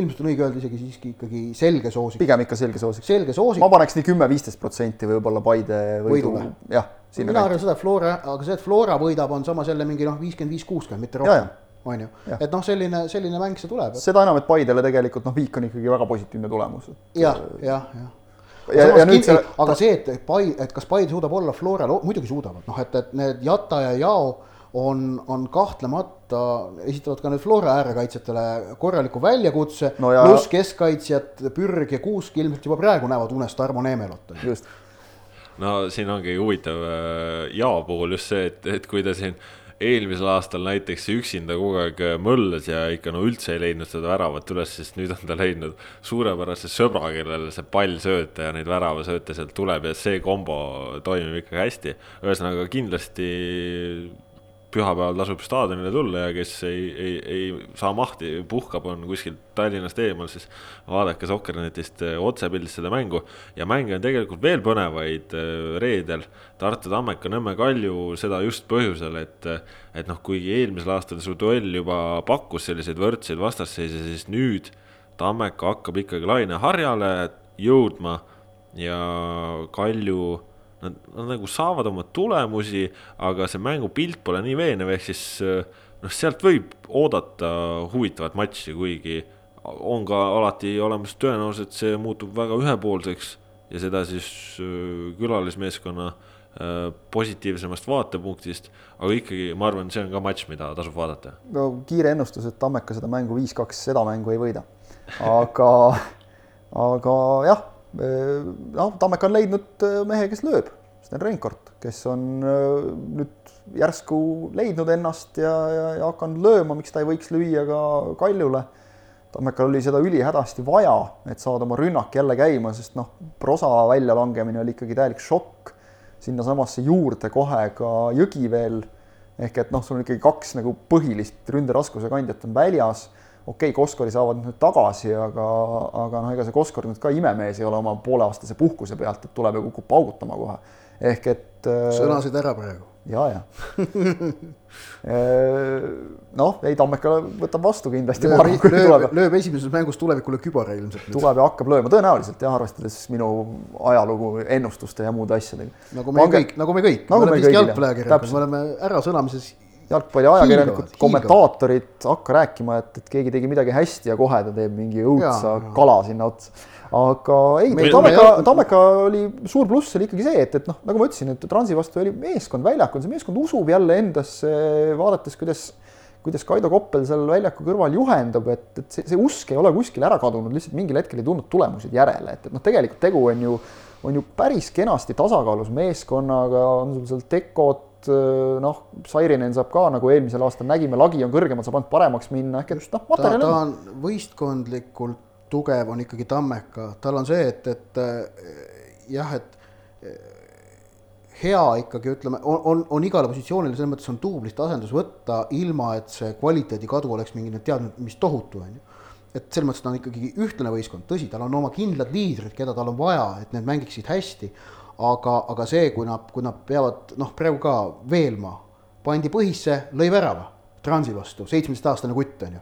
ilmselt on õige öelda isegi siiski ikkagi selge soosik. pigem ikka selge soosik. selge soosik. ma paneks nii kümme-viisteist protsenti võib-olla Paide võidu. jah. mina arvan seda, et Flora, aga see, et Flora võidab, on samas jälle mingi noh, viiskümmend viis, kuuskümmend, mitte rohkem on ju, et noh, selline, selline mäng see tuleb. seda enam, et Paidele tegelikult noh, viik on ikkagi väga positiivne tulemus. jah, jah, jah ja, ja nüüd see... aga see, et Pai-, et kas Paide suudab olla Floral, muidugi suudavad, noh, et, et need Jata ja Jao on, on kahtlemata, esitavad ka nüüd Flora äärekaitsjatele korraliku väljakutse no, pluss keskkaitsjad Pürg ja Kuusk ilmselt juba praegu näevad unes Tarmo Neemelot. just. no siin ongi huvitav äh, Jao puhul just see, et, et kui ta siin eelmisel aastal näiteks üksinda kogu aeg möllas ja ikka no üldse ei leidnud seda väravat üles, siis nüüd on ta leidnud suurepärase sõbra, kellele see pall sööta ja neid väravasööte sealt tuleb ja see kombo toimib ikkagi hästi. ühesõnaga kindlasti pühapäeval tasub staadionile tulla ja kes ei, ei, ei saa mahti, puhkab, on kuskilt Tallinnast eemal, siis vaadake Sokkernetist äh, otsepildis seda mängu. ja mänge on tegelikult veel põnevaid äh, reedel. Tartu Tammeka, Nõmme Kalju, seda just põhjusel, et, et noh, kuigi eelmisel aastal su duell juba pakkus selliseid võrdseid vastasseise, siis nüüd Tammeka hakkab ikkagi laineharjale jõudma ja Kalju nad, nad nagu saavad oma tulemusi, aga see mängupilt pole nii veenev, ehk siis eh, noh, sealt võib oodata huvitavat matši, kuigi on ka alati olemas tõenäosus, et see muutub väga ühepoolseks ja seda siis eh, külalismeeskonna eh, positiivsemast vaatepunktist, aga ikkagi ma arvan, see on ka matš, mida tasub vaadata. no kiire ennustus, et Tammeka seda mängu viis-kaks, seda mängu ei võida. aga, aga jah noh, Tammeka on leidnud äh, mehe, kes lööb, Sten Reinkord, kes on äh, nüüd järsku leidnud ennast ja, ja, ja hakanud lööma, miks ta ei võiks lüüa ka Kaljule. Tammekal oli seda ülihädasti vaja, et saada oma rünnak jälle käima, sest noh, prosa väljalangemine oli ikkagi täielik šokk. sinnasamasse juurde kohe ka Jõgi veel ehk et noh, sul on ikkagi kaks nagu põhilist ründeraskuse kandjat on väljas okei okay,, Koskori saavad nüüd tagasi, aga, aga noh, ega see Koskor nüüd ka imemees ei ole oma pooleaastase puhkuse pealt, et tuleb ja kukub paugutama kohe. ehk et. Äh, sõnasid ära praegu. ja, ja äh, noh, ei Tammeka võtab vastu kindlasti. lööb, lööb, lööb esimeses mängus tulevikule kübara ilmselt. tuleb ja hakkab lööma, tõenäoliselt jah, arvestades minu ajalugu ennustuste ja muude asjadega. nagu me Pange... kõik, nagu me kõik nagu, me oleme vist jalgpalliajakirjanikud, me oleme ärasõnamises jalgpalliajakirjanikud, kommentaatorid hakka rääkima, et, et keegi tegi midagi hästi ja kohe ta teeb mingi õudsa ja, kala sinna otsa. aga ei, Tammeka, Tammeka oli suur pluss oli ikkagi see, et, et noh, nagu ma ütlesin, et Transi vastu oli meeskond väljakul, see meeskond usub jälle endasse, vaadates, kuidas kuidas Kaido Koppel seal väljaku kõrval juhendab, et, et see, see usk ei ole kuskile ära kadunud, lihtsalt mingil hetkel ei tulnud tulemused järele, et, et noh, tegelikult tegu on ju, on ju päris kenasti tasakaalus meeskonnaga, on sul seal Tekot, Äh, noh, Sairinen saab ka nagu eelmisel aastal nägime, lagi on kõrgemalt, saab ainult paremaks minna, ehk et noh, materjal on. ta on võistkondlikult tugev, on ikkagi Tammeka, tal on see, et, et äh, jah, et äh, hea ikkagi ütleme, on, on, on igale positsioonile selles mõttes on duublist asendus võtta, ilma et see kvaliteedi kadu oleks mingi tead mis tohutu, on ju. et selles mõttes ta on ikkagi ühtlane võistkond, tõsi, tal on oma kindlad liidrid, keda tal on vaja, et need mängiksid hästi aga, aga see, kui nad, kui nad peavad noh, praegu ka veelma, pandi põhisse, lõi värava Transi vastu, seitsmeteistaastane kutt on ju.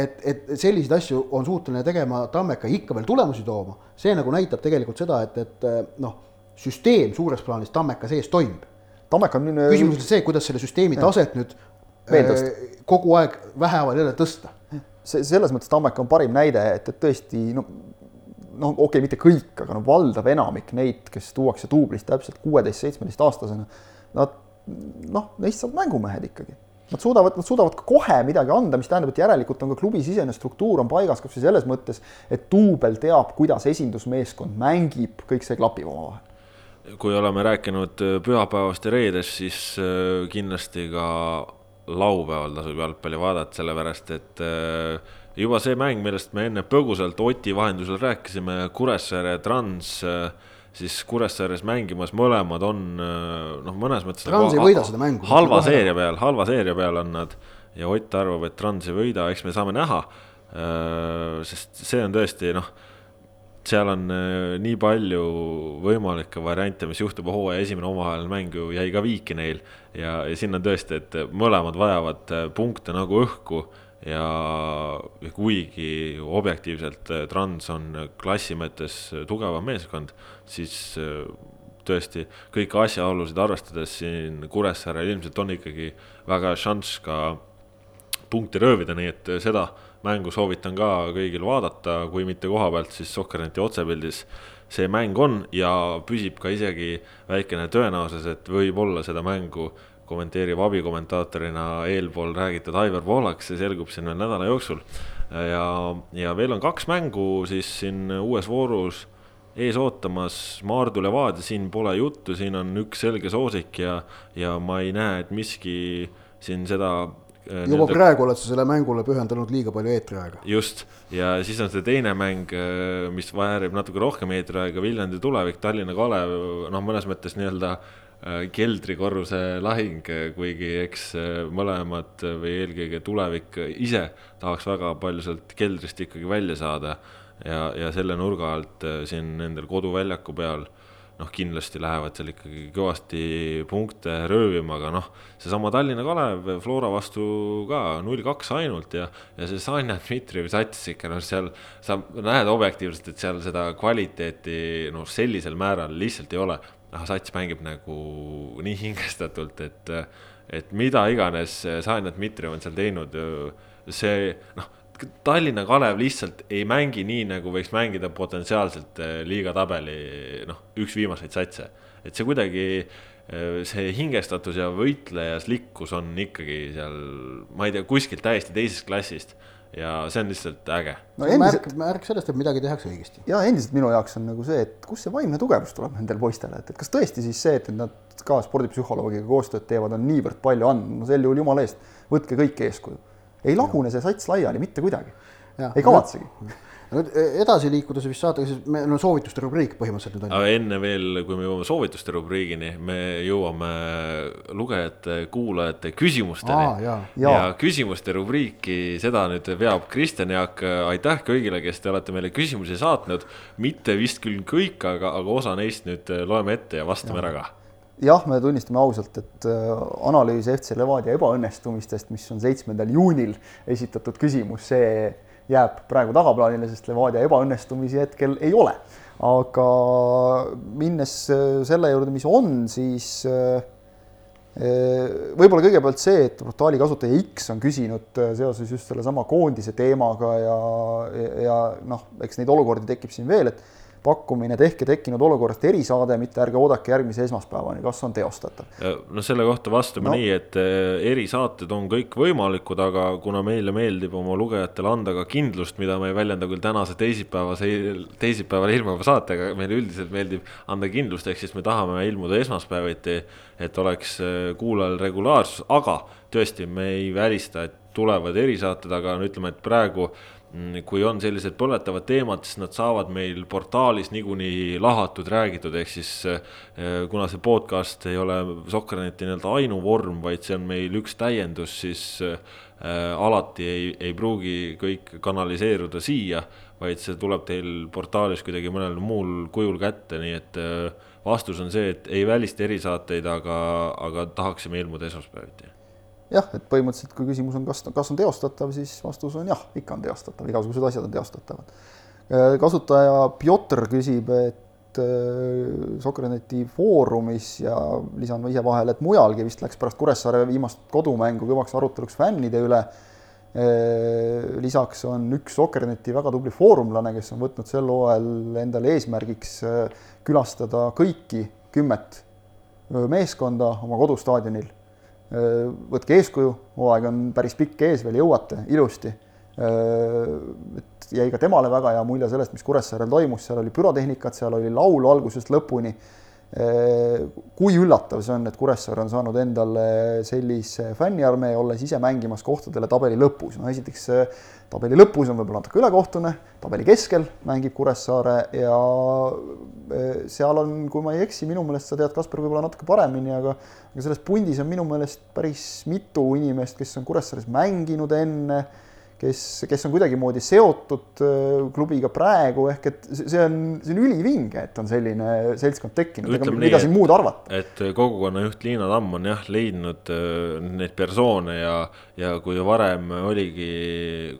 et, et selliseid asju on suuteline tegema Tammeka ikka veel tulemusi tooma, see nagu näitab tegelikult seda, et, et noh, süsteem suures plaanis Tammeka sees toimib. Tammeka on nüüd küsimus on see, kuidas selle süsteemi taset nüüd äh, kogu aeg vähehaaval jälle tõsta. see, selles mõttes Tammeka on parim näide, et, et tõesti no noh, okei okay,, mitte kõik, aga no valdav enamik neid, kes tuuakse duublist täpselt kuueteist, seitsmeteistaastasena, nad noh, neist saavad mängumehed ikkagi. Nad suudavad, nad suudavad ka kohe midagi anda, mis tähendab, et järelikult on ka klubi sisene struktuur on paigas, kas või selles mõttes, et duubel teab, kuidas esindusmeeskond mängib, kõik see klapib omavahel kui oleme rääkinud äh, pühapäevast ja reedest, siis äh, kindlasti ka laupäeval tasub jalgpalli vaadata, sellepärast et äh, juba see mäng, millest me enne põgusalt Oti vahendusel rääkisime, Kuressaare Trans, siis Kuressaares mängimas mõlemad on noh, mõnes mõttes. Trans nagu, ei võida seda mängu. halva seeria peal, halva seeria peal on nad ja Ott arvab, et Trans ei võida, eks me saame näha. sest see on tõesti noh seal on äh, nii palju võimalikke variante, mis juhtub, hooaja esimene omavaheline mäng ju jäi ka viiki neil ja, ja siin on tõesti, et mõlemad vajavad äh, punkte nagu õhku ja kuigi objektiivselt äh, Trans on klassi mõttes tugevam meeskond, siis tõesti kõiki asjaolusid arvestades siin Kuressaarel ilmselt on ikkagi väga šanss ka punkti röövida, nii et seda mängu soovitan ka kõigil vaadata, kui mitte koha pealt, siis Sokkerneti otsepildis see mäng on ja püsib ka isegi väikene tõenäosus, et võib-olla seda mängu kommenteerib abikommentaatorina eelpool räägitud Aivar Poolak, see selgub siin veel nädala jooksul. ja, ja veel on kaks mängu siis siin uues voorus ees ootamas, Maardu Levadia, siin pole juttu, siin on üks selge soosik ja, ja ma ei näe, et miski siin seda Äh, juba praegu oled sa selle mängule pühendanud liiga palju eetriaega. just, ja siis on see teine mäng, äh, mis väärib natuke rohkem eetriaega, Viljandi tulevik, Tallinna Kalev, noh, mõnes mõttes nii-öelda äh, keldrikorruse lahing, kuigi eks mõlemad või eelkõige tulevik ise tahaks väga palju sealt keldrist ikkagi välja saada. ja, ja selle nurga alt siin nendel koduväljaku peal noh, kindlasti lähevad seal ikkagi kõvasti punkte röövima, aga noh, seesama Tallinna Kalev Flora vastu ka null kaks ainult ja, ja see Sanja Dmitrijevi sats ikka noh, seal sa näed objektiivselt, et seal seda kvaliteeti noh, sellisel määral lihtsalt ei ole. Noh, sats mängib nagu nii hingestatult, et, et mida iganes Sanja Dmitrijev on seal teinud, see noh Tallinna Kalev lihtsalt ei mängi nii, nagu võiks mängida potentsiaalselt äh, liiga tabeli noh, üks viimaseid satse. et see kuidagi, see hingestatus ja võitlejaslikkus on ikkagi seal, ma ei tea, kuskilt täiesti teisest klassist ja see on lihtsalt äge. no endiselt... märk, märk sellest, et midagi tehakse õigesti. ja endiselt minu jaoks on nagu see, et kust see vaimne tugevus tuleb nendel poistele, et, et kas tõesti siis see, et nad ka spordipsühholoogiga koostööd teevad, on niivõrd palju andnud, no sel juhul jumala eest, võtke kõik eeskuju ei lagune see sats laiali mitte kuidagi. ei kavatsegi nüüd e, edasi liikudes vist saatega, siis meil on soovituste rubriik põhimõtteliselt nüüd on. aga enne veel, kui me jõuame soovituste rubriigini, me jõuame lugejate, kuulajate küsimusteni. Ja. ja küsimuste rubriiki, seda nüüd veab Kristjan Jaak, aitäh kõigile, kes te olete meile küsimusi saatnud. mitte vist küll kõik, aga, aga osa neist nüüd loeme ette ja vastame ja. ära ka jah, me tunnistame ausalt, et äh, analüüs FC Levadia ebaõnnestumistest, mis on seitsmendal juunil esitatud küsimus, see jääb praegu tagaplaanile, sest Levadia ebaõnnestumisi hetkel ei ole. aga minnes äh, selle juurde, mis on, siis äh, võib-olla kõigepealt see, et portaali kasutaja X on küsinud seoses just sellesama koondise teemaga ja, ja noh, eks neid olukordi tekib siin veel, et pakkumine, tehke tekkinud olukorrast erisaade, mitte ärge oodake järgmise esmaspäevani, kas on teostatav? no selle kohta vastame no. nii, et eh, erisaated on kõik võimalikud, aga kuna meile meeldib oma lugejatele anda ka kindlust, mida me ei väljenda küll tänase teisipäevase, teisipäeval ilmuva saatega, meile üldiselt meeldib anda kindlust, ehk siis me tahame ilmuda esmaspäeviti, et oleks eh, kuulajal regulaarsus, aga tõesti, me ei välista, et tulevad erisaated, aga no ütleme, et praegu Mm, kui on sellised põletavad teemad, siis nad saavad meil portaalis niikuinii lahatud, räägitud, ehk siis eh, kuna see podcast ei ole Sokkerneti nii-öelda ainuvorm, vaid see on meil üks täiendus, siis äh, alati ei, ei pruugi kõik kanaliseeruda siia, vaid see tuleb teil portaalis kuidagi mõnel muul kujul kätte, nii et äh, vastus on see, et ei välista erisaateid, aga, aga tahaksime ilmuda esmaspäeviti jah, et põhimõtteliselt, kui küsimus on, kas, kas on teostatav, siis vastus on jah, ikka on teostatav, igasugused asjad on teostatavad. Äh, kasutaja Pjotr küsib, et äh, Sokkerneti foorumis ja lisan ise vahele, et mujalgi vist läks pärast Kuressaare viimast kodumängu kõvaks aruteluks fännide üle. Äh, lisaks on üks Sokkerneti väga tubli foorumlane, kes on võtnud sel hooajal endale eesmärgiks külastada kõiki kümmet meeskonda oma kodustaadionil võtke eeskuju, hooaeg on päris pikk ees, veel jõuate ilusti. Äh, et jäi ka temale väga hea mulje sellest, mis Kuressaarel toimus, seal oli pürotehnikat, seal oli laul algusest lõpuni. Kui üllatav see on, et Kuressaare on saanud endale sellise fänniarmee, olles ise mängimas kohtadele tabeli lõpus. no esiteks tabeli lõpus on võib-olla natuke ülekohtune, tabeli keskel mängib Kuressaare ja seal on, kui ma ei eksi, minu meelest sa tead, Kaspar, võib-olla natuke paremini, aga aga selles pundis on minu meelest päris mitu inimest, kes on Kuressaares mänginud enne, kes, kes on kuidagimoodi seotud äh, klubiga praegu, ehk et see on, see on ülivinge, et on selline seltskond tekkinud, ega mida siin muud arvata. et kogukonnajuht Liina Tamm on jah, leidnud äh, neid persoone ja, ja kui varem oligi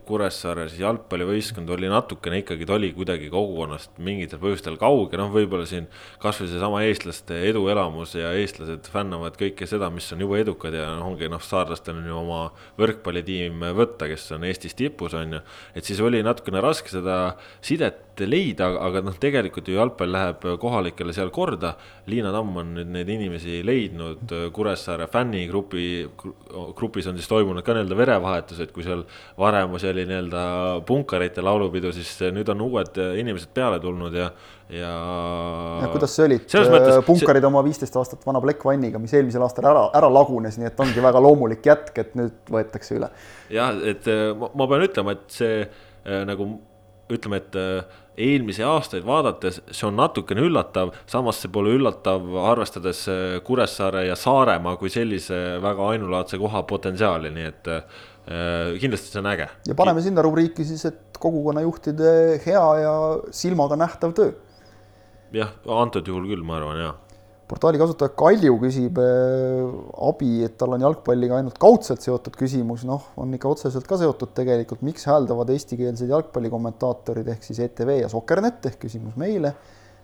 Kuressaare siis jalgpallivõistkond oli natukene ikkagi, ta oli kuidagi kogukonnast mingitel põhjustel kauge, noh, võib-olla siin kasvõi seesama eestlaste eduelamus ja eestlased fännavad kõike seda, mis on juba edukad ja ongi noh, saarlastel on ju oma võrkpallitiim võtta, kes on Eestis tipus, on ju. et siis oli natukene raske seda sidet leida, aga noh, tegelikult ju jalgpall läheb kohalikele seal korda. Liina Tamm on nüüd neid inimesi leidnud, Kuressaare fännigrupi, grupis on siis toimunud ka nii-öelda verevahetus, et kui seal varem oli nii-öelda punkarite laulupidu, siis nüüd on uued inimesed peale tulnud ja ja. kuidas see oli, äh, punkarid see... oma viisteist aastat vana Black One'iga, mis eelmisel aastal ära, ära lagunes, nii et ongi väga loomulik jätk, et nüüd võetakse üle. jah, et äh, ma, ma pean ütlema, et see äh, nagu ütleme, et eelmisi aastaid vaadates see on natukene üllatav, samas see pole üllatav, arvestades Kuressaare ja Saaremaa kui sellise väga ainulaadse koha potentsiaali, nii et kindlasti see on äge. ja paneme sinna rubriiki siis, et kogukonnajuhtide hea ja silmaga nähtav töö jah, antud juhul küll, ma arvan, jah. portaali kasutaja Kalju küsib äh, abi, et tal on jalgpalliga ainult kaudselt seotud küsimus, noh, on ikka otseselt ka seotud tegelikult, miks hääldavad eestikeelsed jalgpallikommentaatorid ehk siis ETV ja Soker.net ehk küsimus meile.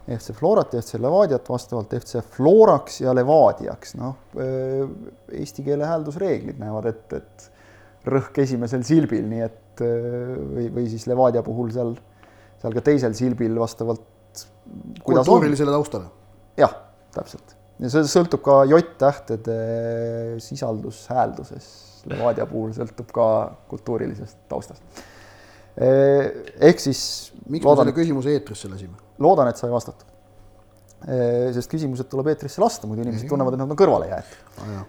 FC Florat ja FC Levadiat vastavalt FC Floraks ja Levadiaks, noh, äh, eesti keele hääldusreeglid näevad ette, et rõhk esimesel silbil, nii et äh, või, või siis Levadia puhul seal, seal ka teisel silbil vastavalt kultuurilisele taustale. jah, täpselt. ja see sõltub ka J-tähtede sisaldus häälduses. Levadia puhul sõltub ka kultuurilisest taustast. ehk siis. miks me selle küsimuse eetrisse lasime? loodan, et sai vastatud. sest küsimused tuleb eetrisse lasta, muidu inimesed tunnevad, et nad on kõrvale jäetud ah,.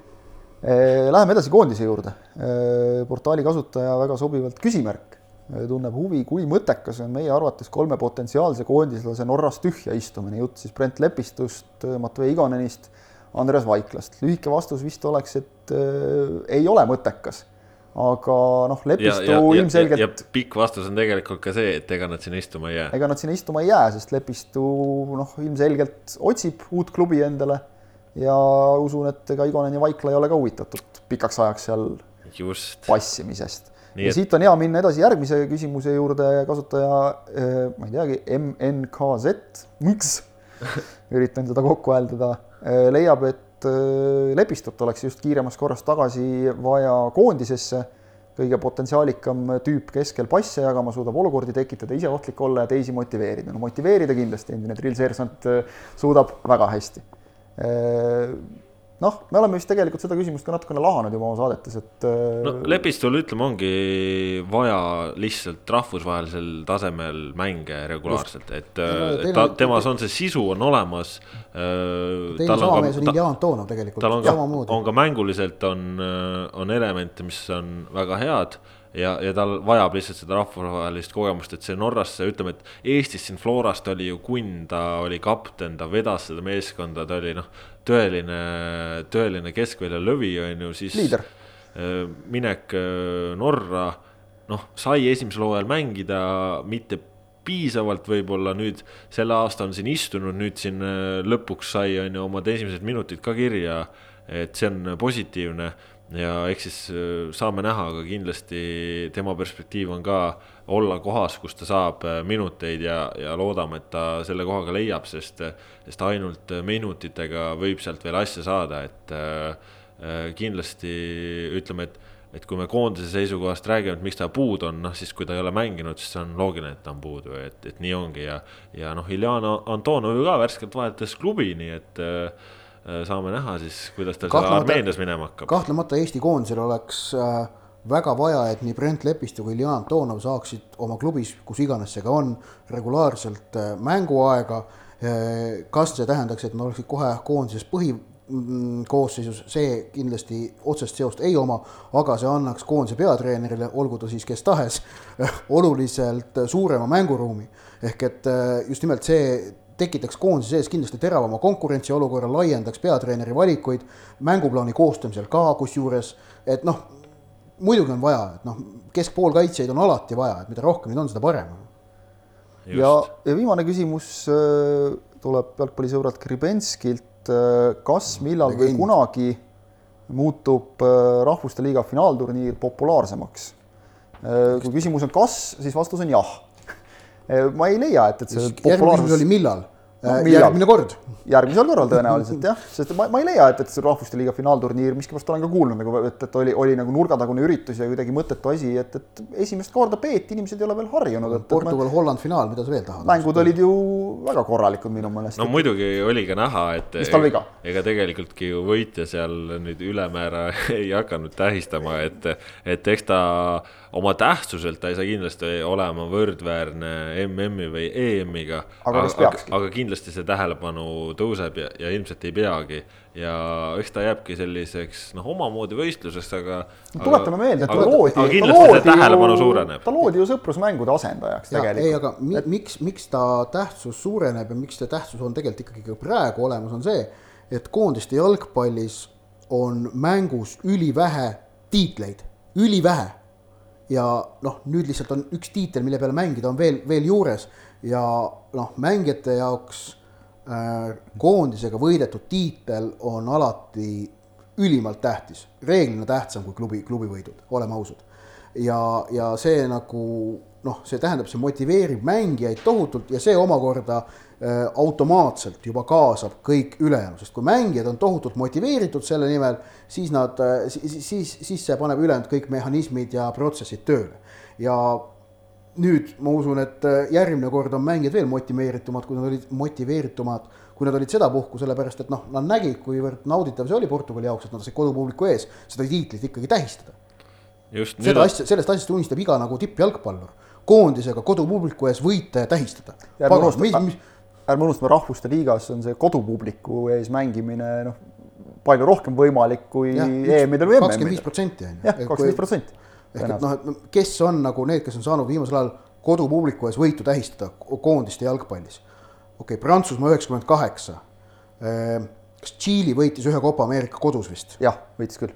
Läheme edasi koondise juurde. portaali kasutaja väga sobivalt küsimärk tunneb huvi, kui mõttekas on meie arvates kolme potentsiaalse koondislase Norras tühja istumine, jutt siis Brent Lepistust, Matvei Igonenist, Andres Vaiklast. lühike vastus vist oleks, et äh, ei ole mõttekas. aga noh, Lepistu ja, ja, ilmselgelt. ja pikk vastus on tegelikult ka see, et ega nad sinna istuma ei jää. ega nad sinna istuma ei jää, sest Lepistu noh, ilmselgelt otsib uut klubi endale ja usun, et ega Igonen ja Vaikla ei ole ka huvitatud pikaks ajaks seal Just. passimisest ja et... siit on hea minna edasi järgmise küsimuse juurde, kasutaja, eh, ma ei teagi, MNKZ, miks üritan seda kokku hääldada, eh, leiab, et eh, Lepistut oleks just kiiremas korras tagasi vaja koondisesse. kõige potentsiaalikam tüüp keskel passe jagama, suudab olukordi tekitada, ise ohtlik olla ja teisi motiveerida. no motiveerida kindlasti endine drill seersant suudab väga hästi noh, me oleme vist tegelikult seda küsimust ka natukene lahanud juba oma saadetes, et. no äh, Lepistul ütleme, ongi vaja lihtsalt rahvusvahelisel tasemel mänge regulaarselt, et no, ta, temas on see sisu on olemas. Äh, teine sama mees on Ilja Antonov tegelikult. tal on ka, on ka mänguliselt on, äh, on elemente, mis on väga head ja, ja tal vajab lihtsalt seda rahvusvahelist kogemust, et see Norrasse, ütleme, et Eestis siin Florast oli ju kunn, ta oli kapten, ta vedas seda meeskonda, ta oli noh, tõeline, tõeline keskvälja lõvi, on ju, siis. Äh, minek äh, Norra, noh, sai esimesel hooajal mängida, mitte piisavalt võib-olla nüüd selle aasta on siin istunud, nüüd siin äh, lõpuks sai, on ju, omad esimesed minutid ka kirja. et see on positiivne ja eks siis äh, saame näha, aga kindlasti tema perspektiiv on ka olla kohas, kus ta saab äh, minuteid ja, ja loodame, et ta selle koha ka leiab, sest, sest ainult minutitega võib sealt veel asja saada, et äh, kindlasti ütleme, et et kui me koondise seisukohast räägime, et miks ta puudu on, noh siis kui ta ei ole mänginud, siis on loogiline, et ta on puudu, et, et nii ongi ja, ja noh, Iljana Antonov ju ka värskelt vahetas klubi, nii et äh, Äh, saame näha siis, kuidas tal seal Armeenias minema hakkab. kahtlemata Eesti koondisel oleks äh, väga vaja, et nii Brent Lepistu kui Iljan Antonov saaksid oma klubis, kus iganes see ka on, regulaarselt äh, mänguaega. kas see tähendaks, et nad oleksid kohe koondises põhi mm, see kindlasti otsest seost ei oma, aga see annaks koondise peatreenerile, olgu ta siis kes tahes, oluliselt suurema mänguruumi. ehk et just nimelt see tekitaks koondise sees kindlasti teravama konkurentsiolukorra, laiendaks peatreeneri valikuid, mänguplaani koostamisel ka kusjuures, et noh, muidugi on vaja, et noh, keskpoolkaitsjaid on alati vaja, et mida rohkem neid on, seda parem. ja, ja viimane küsimus äh, tuleb jalgpallisõbralt Kribenskilt. Äh, kas, millal või kunagi muutub äh, Rahvuste Liiga finaalturniir populaarsemaks? kui küsimus on kas, siis vastus on jah. ma ei leia, et, et see järgmine küsimus oli millal no,? järgmine kord järgmisel korral tõenäoliselt jah, sest ma, ma ei leia, et, et see Rahvuste Liiga finaalturniir, miskipärast olen ka kuulnud nagu, et, et oli, oli nagu nurgatagune üritus ja kuidagi mõttetu asi, et, et esimest korda peeti, inimesed ei ole veel harjunud. Portugal-Holland finaal, mida sa veel tahad? mängud olid ju väga korralikud minu meelest. no muidugi oli ka näha, et mis tal viga? ega tegelikult ju võitja seal nüüd ülemäära ei hakanud tähistama, et, et eks ta oma tähtsuselt ta ei saa kindlasti olema võrdväärne MM-i või EM-iga. aga, aga, aga kindlasti see tähelepanu tõuseb ja, ja ilmselt ei peagi. ja eks ta jääbki selliseks noh, omamoodi võistluseks, aga no,. tuletame meelde, et ta loodi. aga kindlasti see tähelepanu suureneb. ta loodi ju sõprusmängude asendajaks ja, tegelikult. ei, aga mi, et... miks, miks ta tähtsus suureneb ja miks see tähtsus on tegelikult ikkagi ka praegu olemas, on see, et koondiste jalgpallis on mängus ülivähe tiitleid, ülivähe ja noh, nüüd lihtsalt on üks tiitel, mille peale mängida, on veel, veel juures ja noh, mängijate jaoks Äh, koondisega võidetud tiitel on alati ülimalt tähtis, reeglina tähtsam kui klubi, klubivõidud, oleme ausad. ja, ja see nagu noh, see tähendab, see motiveerib mängijaid tohutult ja see omakorda äh, automaatselt juba kaasab kõik ülejäänu, sest kui mängijad on tohutult motiveeritud selle nimel, siis nad äh,, siis, siis, siis see paneb ülejäänud kõik mehhanismid ja protsessid tööle. ja nüüd ma usun, et äh, järgmine kord on mängijad veel motiveeritumad, kui nad olid motiveeritumad, kui nad olid sedapuhku, sellepärast et noh, nad nägid, kuivõrd nauditav see oli Portugali jaoks, et nad said kodupubliku ees seda tiitlit ikkagi tähistada. seda asja, sellest asjast unistab iga nagu tippjalgpallur, koondisega kodupubliku ees võita ja tähistada. Ärme unustame, rahvuste liigas on see kodupubliku ees mängimine noh, palju rohkem võimalik kui EM-idel või MM-idel. kakskümmend viis protsenti on ju. jah, kakskümmend viis protsenti ehk et noh, et kes on nagu need, kes on saanud viimasel ajal kodupubliku ees võitu tähistada koondiste jalgpallis. okei okay,, Prantsusmaa üheksakümmend kaheksa. Ehm, kas Tšiili võitis ühe Copa Ameerika kodus vist? jah, võitis küll.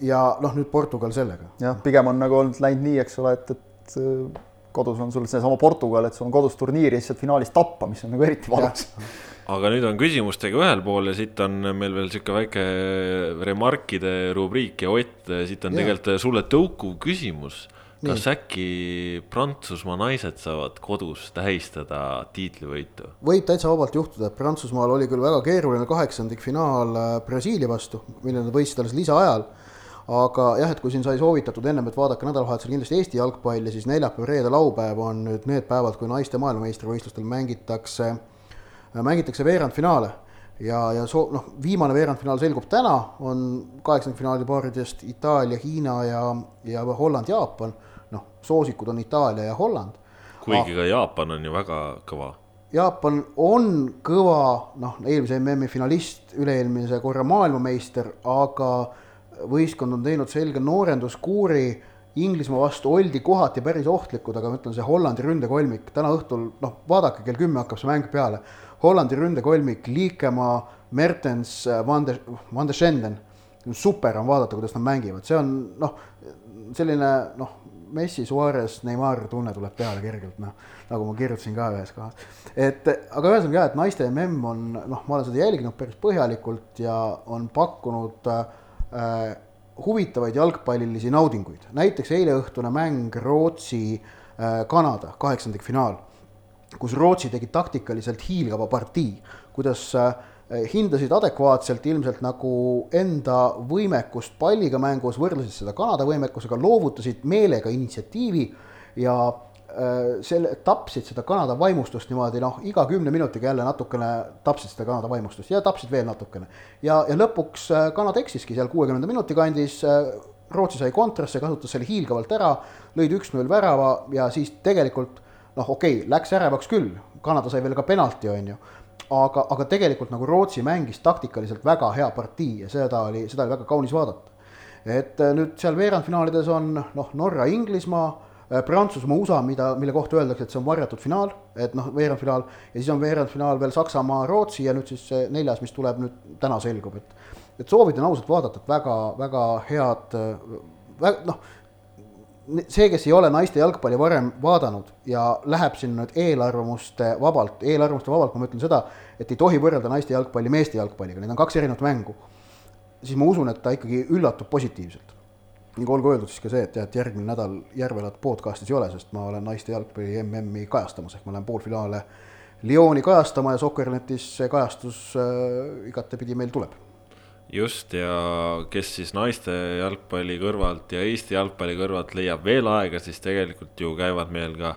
ja noh, nüüd Portugal sellega. jah, pigem on nagu olnud läinud nii, eks ole, et, et kodus on sul seesama Portugal, et sul on kodus turniir ja siis sealt finaalis tappa, mis on nagu eriti valus aga nüüd on küsimustega ühel pool ja siit on meil veel sihuke väike remarkide rubriik ja Ott, siit on ja. tegelikult sulle tõukuv küsimus. kas Nii. äkki Prantsusmaa naised saavad kodus tähistada tiitlivõitu? võib täitsa vabalt juhtuda, et Prantsusmaal oli küll väga keeruline kaheksandikfinaal äh, Brasiilia vastu, mille nad võitsid alles lisaajal aga jah, et kui siin sai soovitatud ennem, et vaadake nädalavahetusel kindlasti Eesti jalgpalli, siis neljapäev, reede, laupäev on nüüd need päevad, kui naiste maailmameistrivõistlustel mängitakse mängitakse veerandfinaale ja, ja soo-, noh, viimane veerandfinaal selgub täna, on kaheksandfinaali paaridest Itaalia, Hiina ja, ja Holland, Jaapan. noh, soosikud on Itaalia ja Holland. kuigi ka Jaapan on ju väga kõva. Jaapan on kõva, noh, eelmise MM-i finalist, üle-eelmise korra maailmameister, aga võistkond on teinud selge noorenduskuuri Inglismaa vastu oldi kohati päris ohtlikud, aga ma ütlen, see Hollandi ründekolmik täna õhtul, noh, vaadake, kell kümme hakkab see mäng peale Hollandi ründekolmik, Liikemaa, Mertens, Van de, Van de Schenden. super on vaadata, kuidas nad mängivad, see on noh, selline noh, Messi, Suarez, Neimar tunne tuleb peale kergelt, noh, nagu ma kirjutasin ka ühes kohas. et aga ühesõnaga jah, et naiste mm on noh, ma olen seda jälginud päris põhjalikult ja on pakkunud äh, huvitavaid jalgpallilisi naudinguid, näiteks eileõhtune mäng Rootsi-Kanada äh, kaheksandikfinaal kus Rootsi tegi taktikaliselt hiilgava partii, kuidas äh, hindasid adekvaatselt ilmselt nagu enda võimekust palliga mängus, võrdlesid seda Kanada võimekusega, loovutasid meelega initsiatiivi ja äh, selle, tapsid seda Kanada vaimustust niimoodi noh, iga kümne minutiga jälle natukene tapsid seda Kanada vaimustust ja tapsid veel natukene. ja, ja lõpuks äh, Kanada eksiski seal kuuekümnenda minuti kandis, Rootsi sai kontrasse, kasutas selle hiilgavalt ära, lõid üks-null värava ja siis tegelikult noh, okei okay,, läks ärevaks küll, Kanada sai veel ka penalti, on ju, aga, aga tegelikult nagu Rootsi mängis taktikaliselt väga hea partii ja seda oli, seda oli väga kaunis vaadata. et äh, nüüd seal veerandfinaalides on noh, Norra, Inglismaa, äh, Prantsusmaa, USA, mida, mille kohta öeldakse, et see on varjatud finaal, et noh, veerandfinaal ja siis on veerandfinaal veel Saksamaa, Rootsi ja nüüd siis see neljas, mis tuleb nüüd täna selgub, et et soovitan ausalt vaadata, et väga-väga head äh, noh, see, kes ei ole naiste jalgpalli varem vaadanud ja läheb sinna nüüd eelarvamuste vabalt, eelarvamuste vabalt ma mõtlen seda, et ei tohi võrrelda naiste jalgpalli meeste jalgpalliga, need on kaks erinevat mängu. siis ma usun, et ta ikkagi üllatub positiivselt. Ning olgu öeldud siis ka see, et jah, et järgmine nädal Järvelat podcast'is ei ole, sest ma olen naiste jalgpalli MM-i kajastamas, ehk ma lähen poolfinaale Lyoni kajastama ja Soccernetis see kajastus äh, igatepidi meil tuleb. Just ja kes siis naiste jalgpalli kõrvalt ja Eesti jalgpalli kõrvalt leiab veel aega, siis tegelikult ju käivad meil ka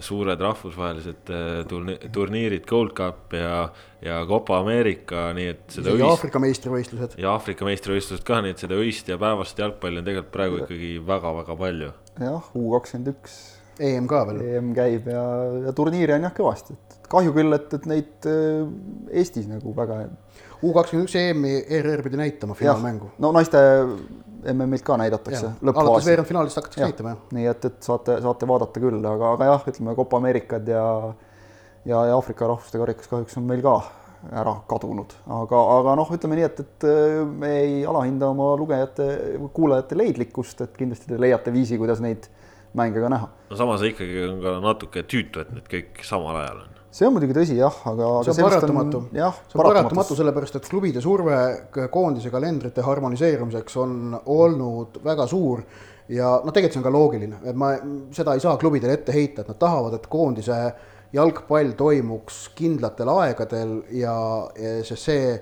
suured rahvusvahelised äh, turniirid, Gold Cup ja, ja Copa Ameerika, nii et seda. ja Aafrika meistrivõistlused. ja Aafrika meistrivõistlused ka, nii et seda öist ja päevast jalgpalli on tegelikult praegu ikkagi väga-väga palju. jah, U kakskümmend üks. EM ka veel. EM käib ja, ja turniire on jah kõvasti, et kahju küll, et, et neid äh, Eestis nagu väga. U kakskümmend üks EM-i ERR pidi näitama finaalmängu. no naiste MM-ilt ka näidatakse. alates veerandfinaalist hakatakse näitama, jah. nii et, et saate, saate vaadata küll, aga, aga jah, ütleme Copa Ameerikad ja ja, ja Aafrika rahvuste karikas kahjuks on meil ka ära kadunud, aga, aga noh, ütleme nii, et, et me ei alahinda oma lugejate, kuulajate leidlikkust, et kindlasti te leiate viisi, kuidas neid mänge ka näha. no samas ikkagi on ka natuke tüütu, et need kõik samal ajal on see on muidugi tõsi jah, aga. see on paratamatu. see on paratamatu, sellepärast et klubide surve koondise kalendrite harmoniseerumiseks on olnud väga suur ja noh, tegelikult see on ka loogiline, et ma, seda ei saa klubidele ette heita, et nad tahavad, et koondise jalgpall toimuks kindlatel aegadel ja, ja sest see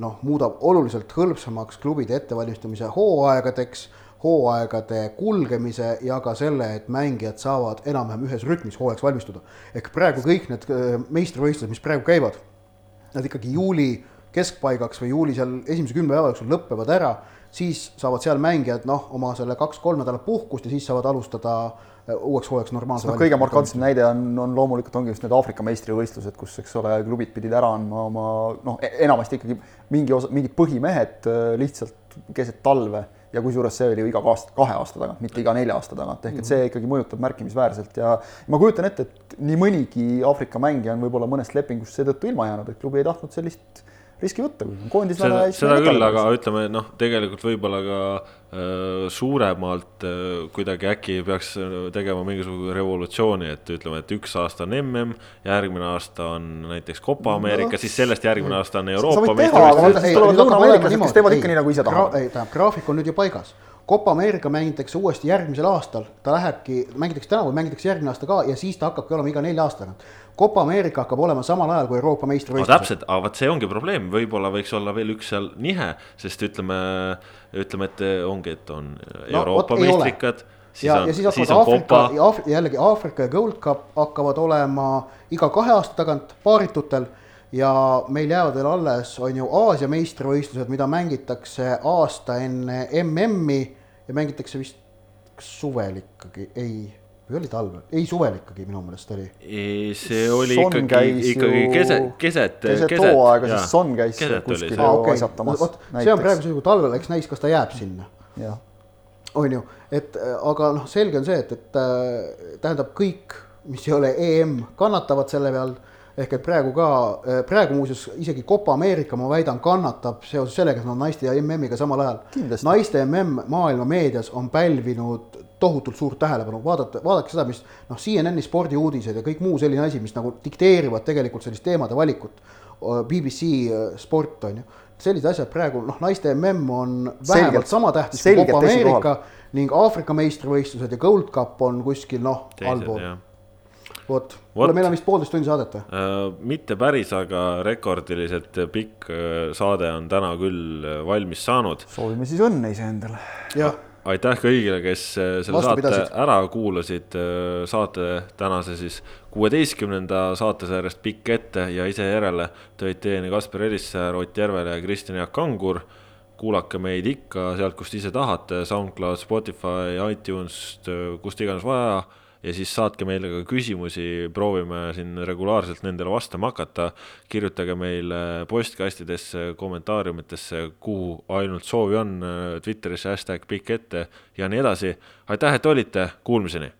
noh, muudab oluliselt hõlpsamaks klubide ettevalmistamise hooaegadeks hooaegade kulgemise ja ka selle, et mängijad saavad enam-vähem ühes rütmis hooajaks valmistuda. ehk praegu kõik need äh, meistrivõistlused, mis praegu käivad, nad ikkagi juuli keskpaigaks või juuli seal esimese kümne päeva jooksul lõpevad ära, siis saavad seal mängijad noh, oma selle kaks-kolm nädalat puhkust ja siis saavad alustada äh, uueks hooajaks normaalse no, kõige markantsem näide on, on loomulikult ongi just need Aafrika meistrivõistlused, kus, eks ole, klubid pidid ära andma oma noh, e-, enamasti ikkagi mingi osa, mingid põhimehed äh, lihtsalt keset talve ja kusjuures see oli iga aasta, kahe aasta tagant, mitte iga nelja aasta tagant, ehk et see ikkagi mõjutab märkimisväärselt ja ma kujutan ette, et nii mõnigi Aafrika mängija on võib-olla mõnest lepingust seetõttu ilma jäänud, et klubi ei tahtnud sellist riski võtta, kui koondis seda, seda küll, aga ütleme noh, tegelikult võib-olla ka äh, suuremalt äh, kuidagi äkki peaks äh, tegema mingisuguse revolutsiooni, et ütleme, et üks aasta on mm, järgmine aasta on näiteks Copa Ameerika no,, siis sellest järgmine aasta on Euroopa meistrivõistlused. kes teevad ikka nii, nagu ise tahavad. graafik on nüüd ju paigas Copa Ameerika mängitakse uuesti järgmisel aastal, ta lähebki, mängitakse tänavu, mängitakse järgmine aasta ka ja siis ta hakkabki olema iga nelja aasta tagant. Copa Ameerika hakkab olema samal ajal kui Euroopa meistrivõistlused no,. täpselt, aga vot see ongi probleem, võib-olla võiks olla veel üks seal nihe, sest ütleme, ütleme, et ongi, et on Euroopa no, meistrikad. ja, ja siis hakkavad Aafrika ja Aaf, jällegi Aafrika ja Gold Cup hakkavad olema iga kahe aasta tagant paaritutel ja meil jäävad veel alles, on ju Aasia meistrivõistlused, mida mängitakse aasta enne MM-i ja mängitakse vist suvel ikkagi, ei või oli talvel, ei suvel ikkagi minu meelest oli. see oli son ikkagi, ikkagi keset, keset, keset. keset hooaega, siis Son käis kuskil ju okay. asjatamas no,. see on praegu see, kui talvel, eks näis, kas ta jääb sinna. on ju, et aga noh, selge on see, et, et äh, tähendab kõik, mis ei ole EM, kannatavad selle peal ehk et praegu ka, praegu muuseas isegi Copa Ameerika, ma väidan, kannatab seoses sellega, et nad on naiste ja MM-iga samal ajal. naiste MM maailma meedias on pälvinud tohutult suurt tähelepanu, vaadata, vaadake seda, mis noh, CNN-i spordiuudised ja kõik muu selline asi, mis nagu dikteerivad tegelikult sellist teemade valikut. BBC sport on ju, sellised asjad praegu noh, naiste mm on vähemalt selgelt, sama tähtis kui Copa Ameerika ning Aafrika meistrivõistlused ja Gold Cup on kuskil noh, allpool. Vot, meil on vist poolteist tundi saadet või äh,? mitte päris, aga rekordiliselt pikk äh, saade on täna küll äh, valmis saanud. soovime siis õnne iseendale. aitäh kõigile, kes selle Vastu saate pidasid. ära kuulasid, saate tänase siis kuueteistkümnenda saatesarjast Pikk ette ja ise järele tõid teieni Kaspar Elissäär, Ott Järvele ja Kristjan Jaak Kangur. kuulake meid ikka sealt, kust ise tahate, SoundCloud, Spotify, iTunes, kust iganes vaja ja siis saatke meile ka küsimusi, proovime siin regulaarselt nendele vastama hakata. kirjutage meile postkastidesse, kommentaariumitesse, kuhu ainult soovi on, Twitterisse hashtag pikk ette ja nii edasi. aitäh, et olite, kuulmiseni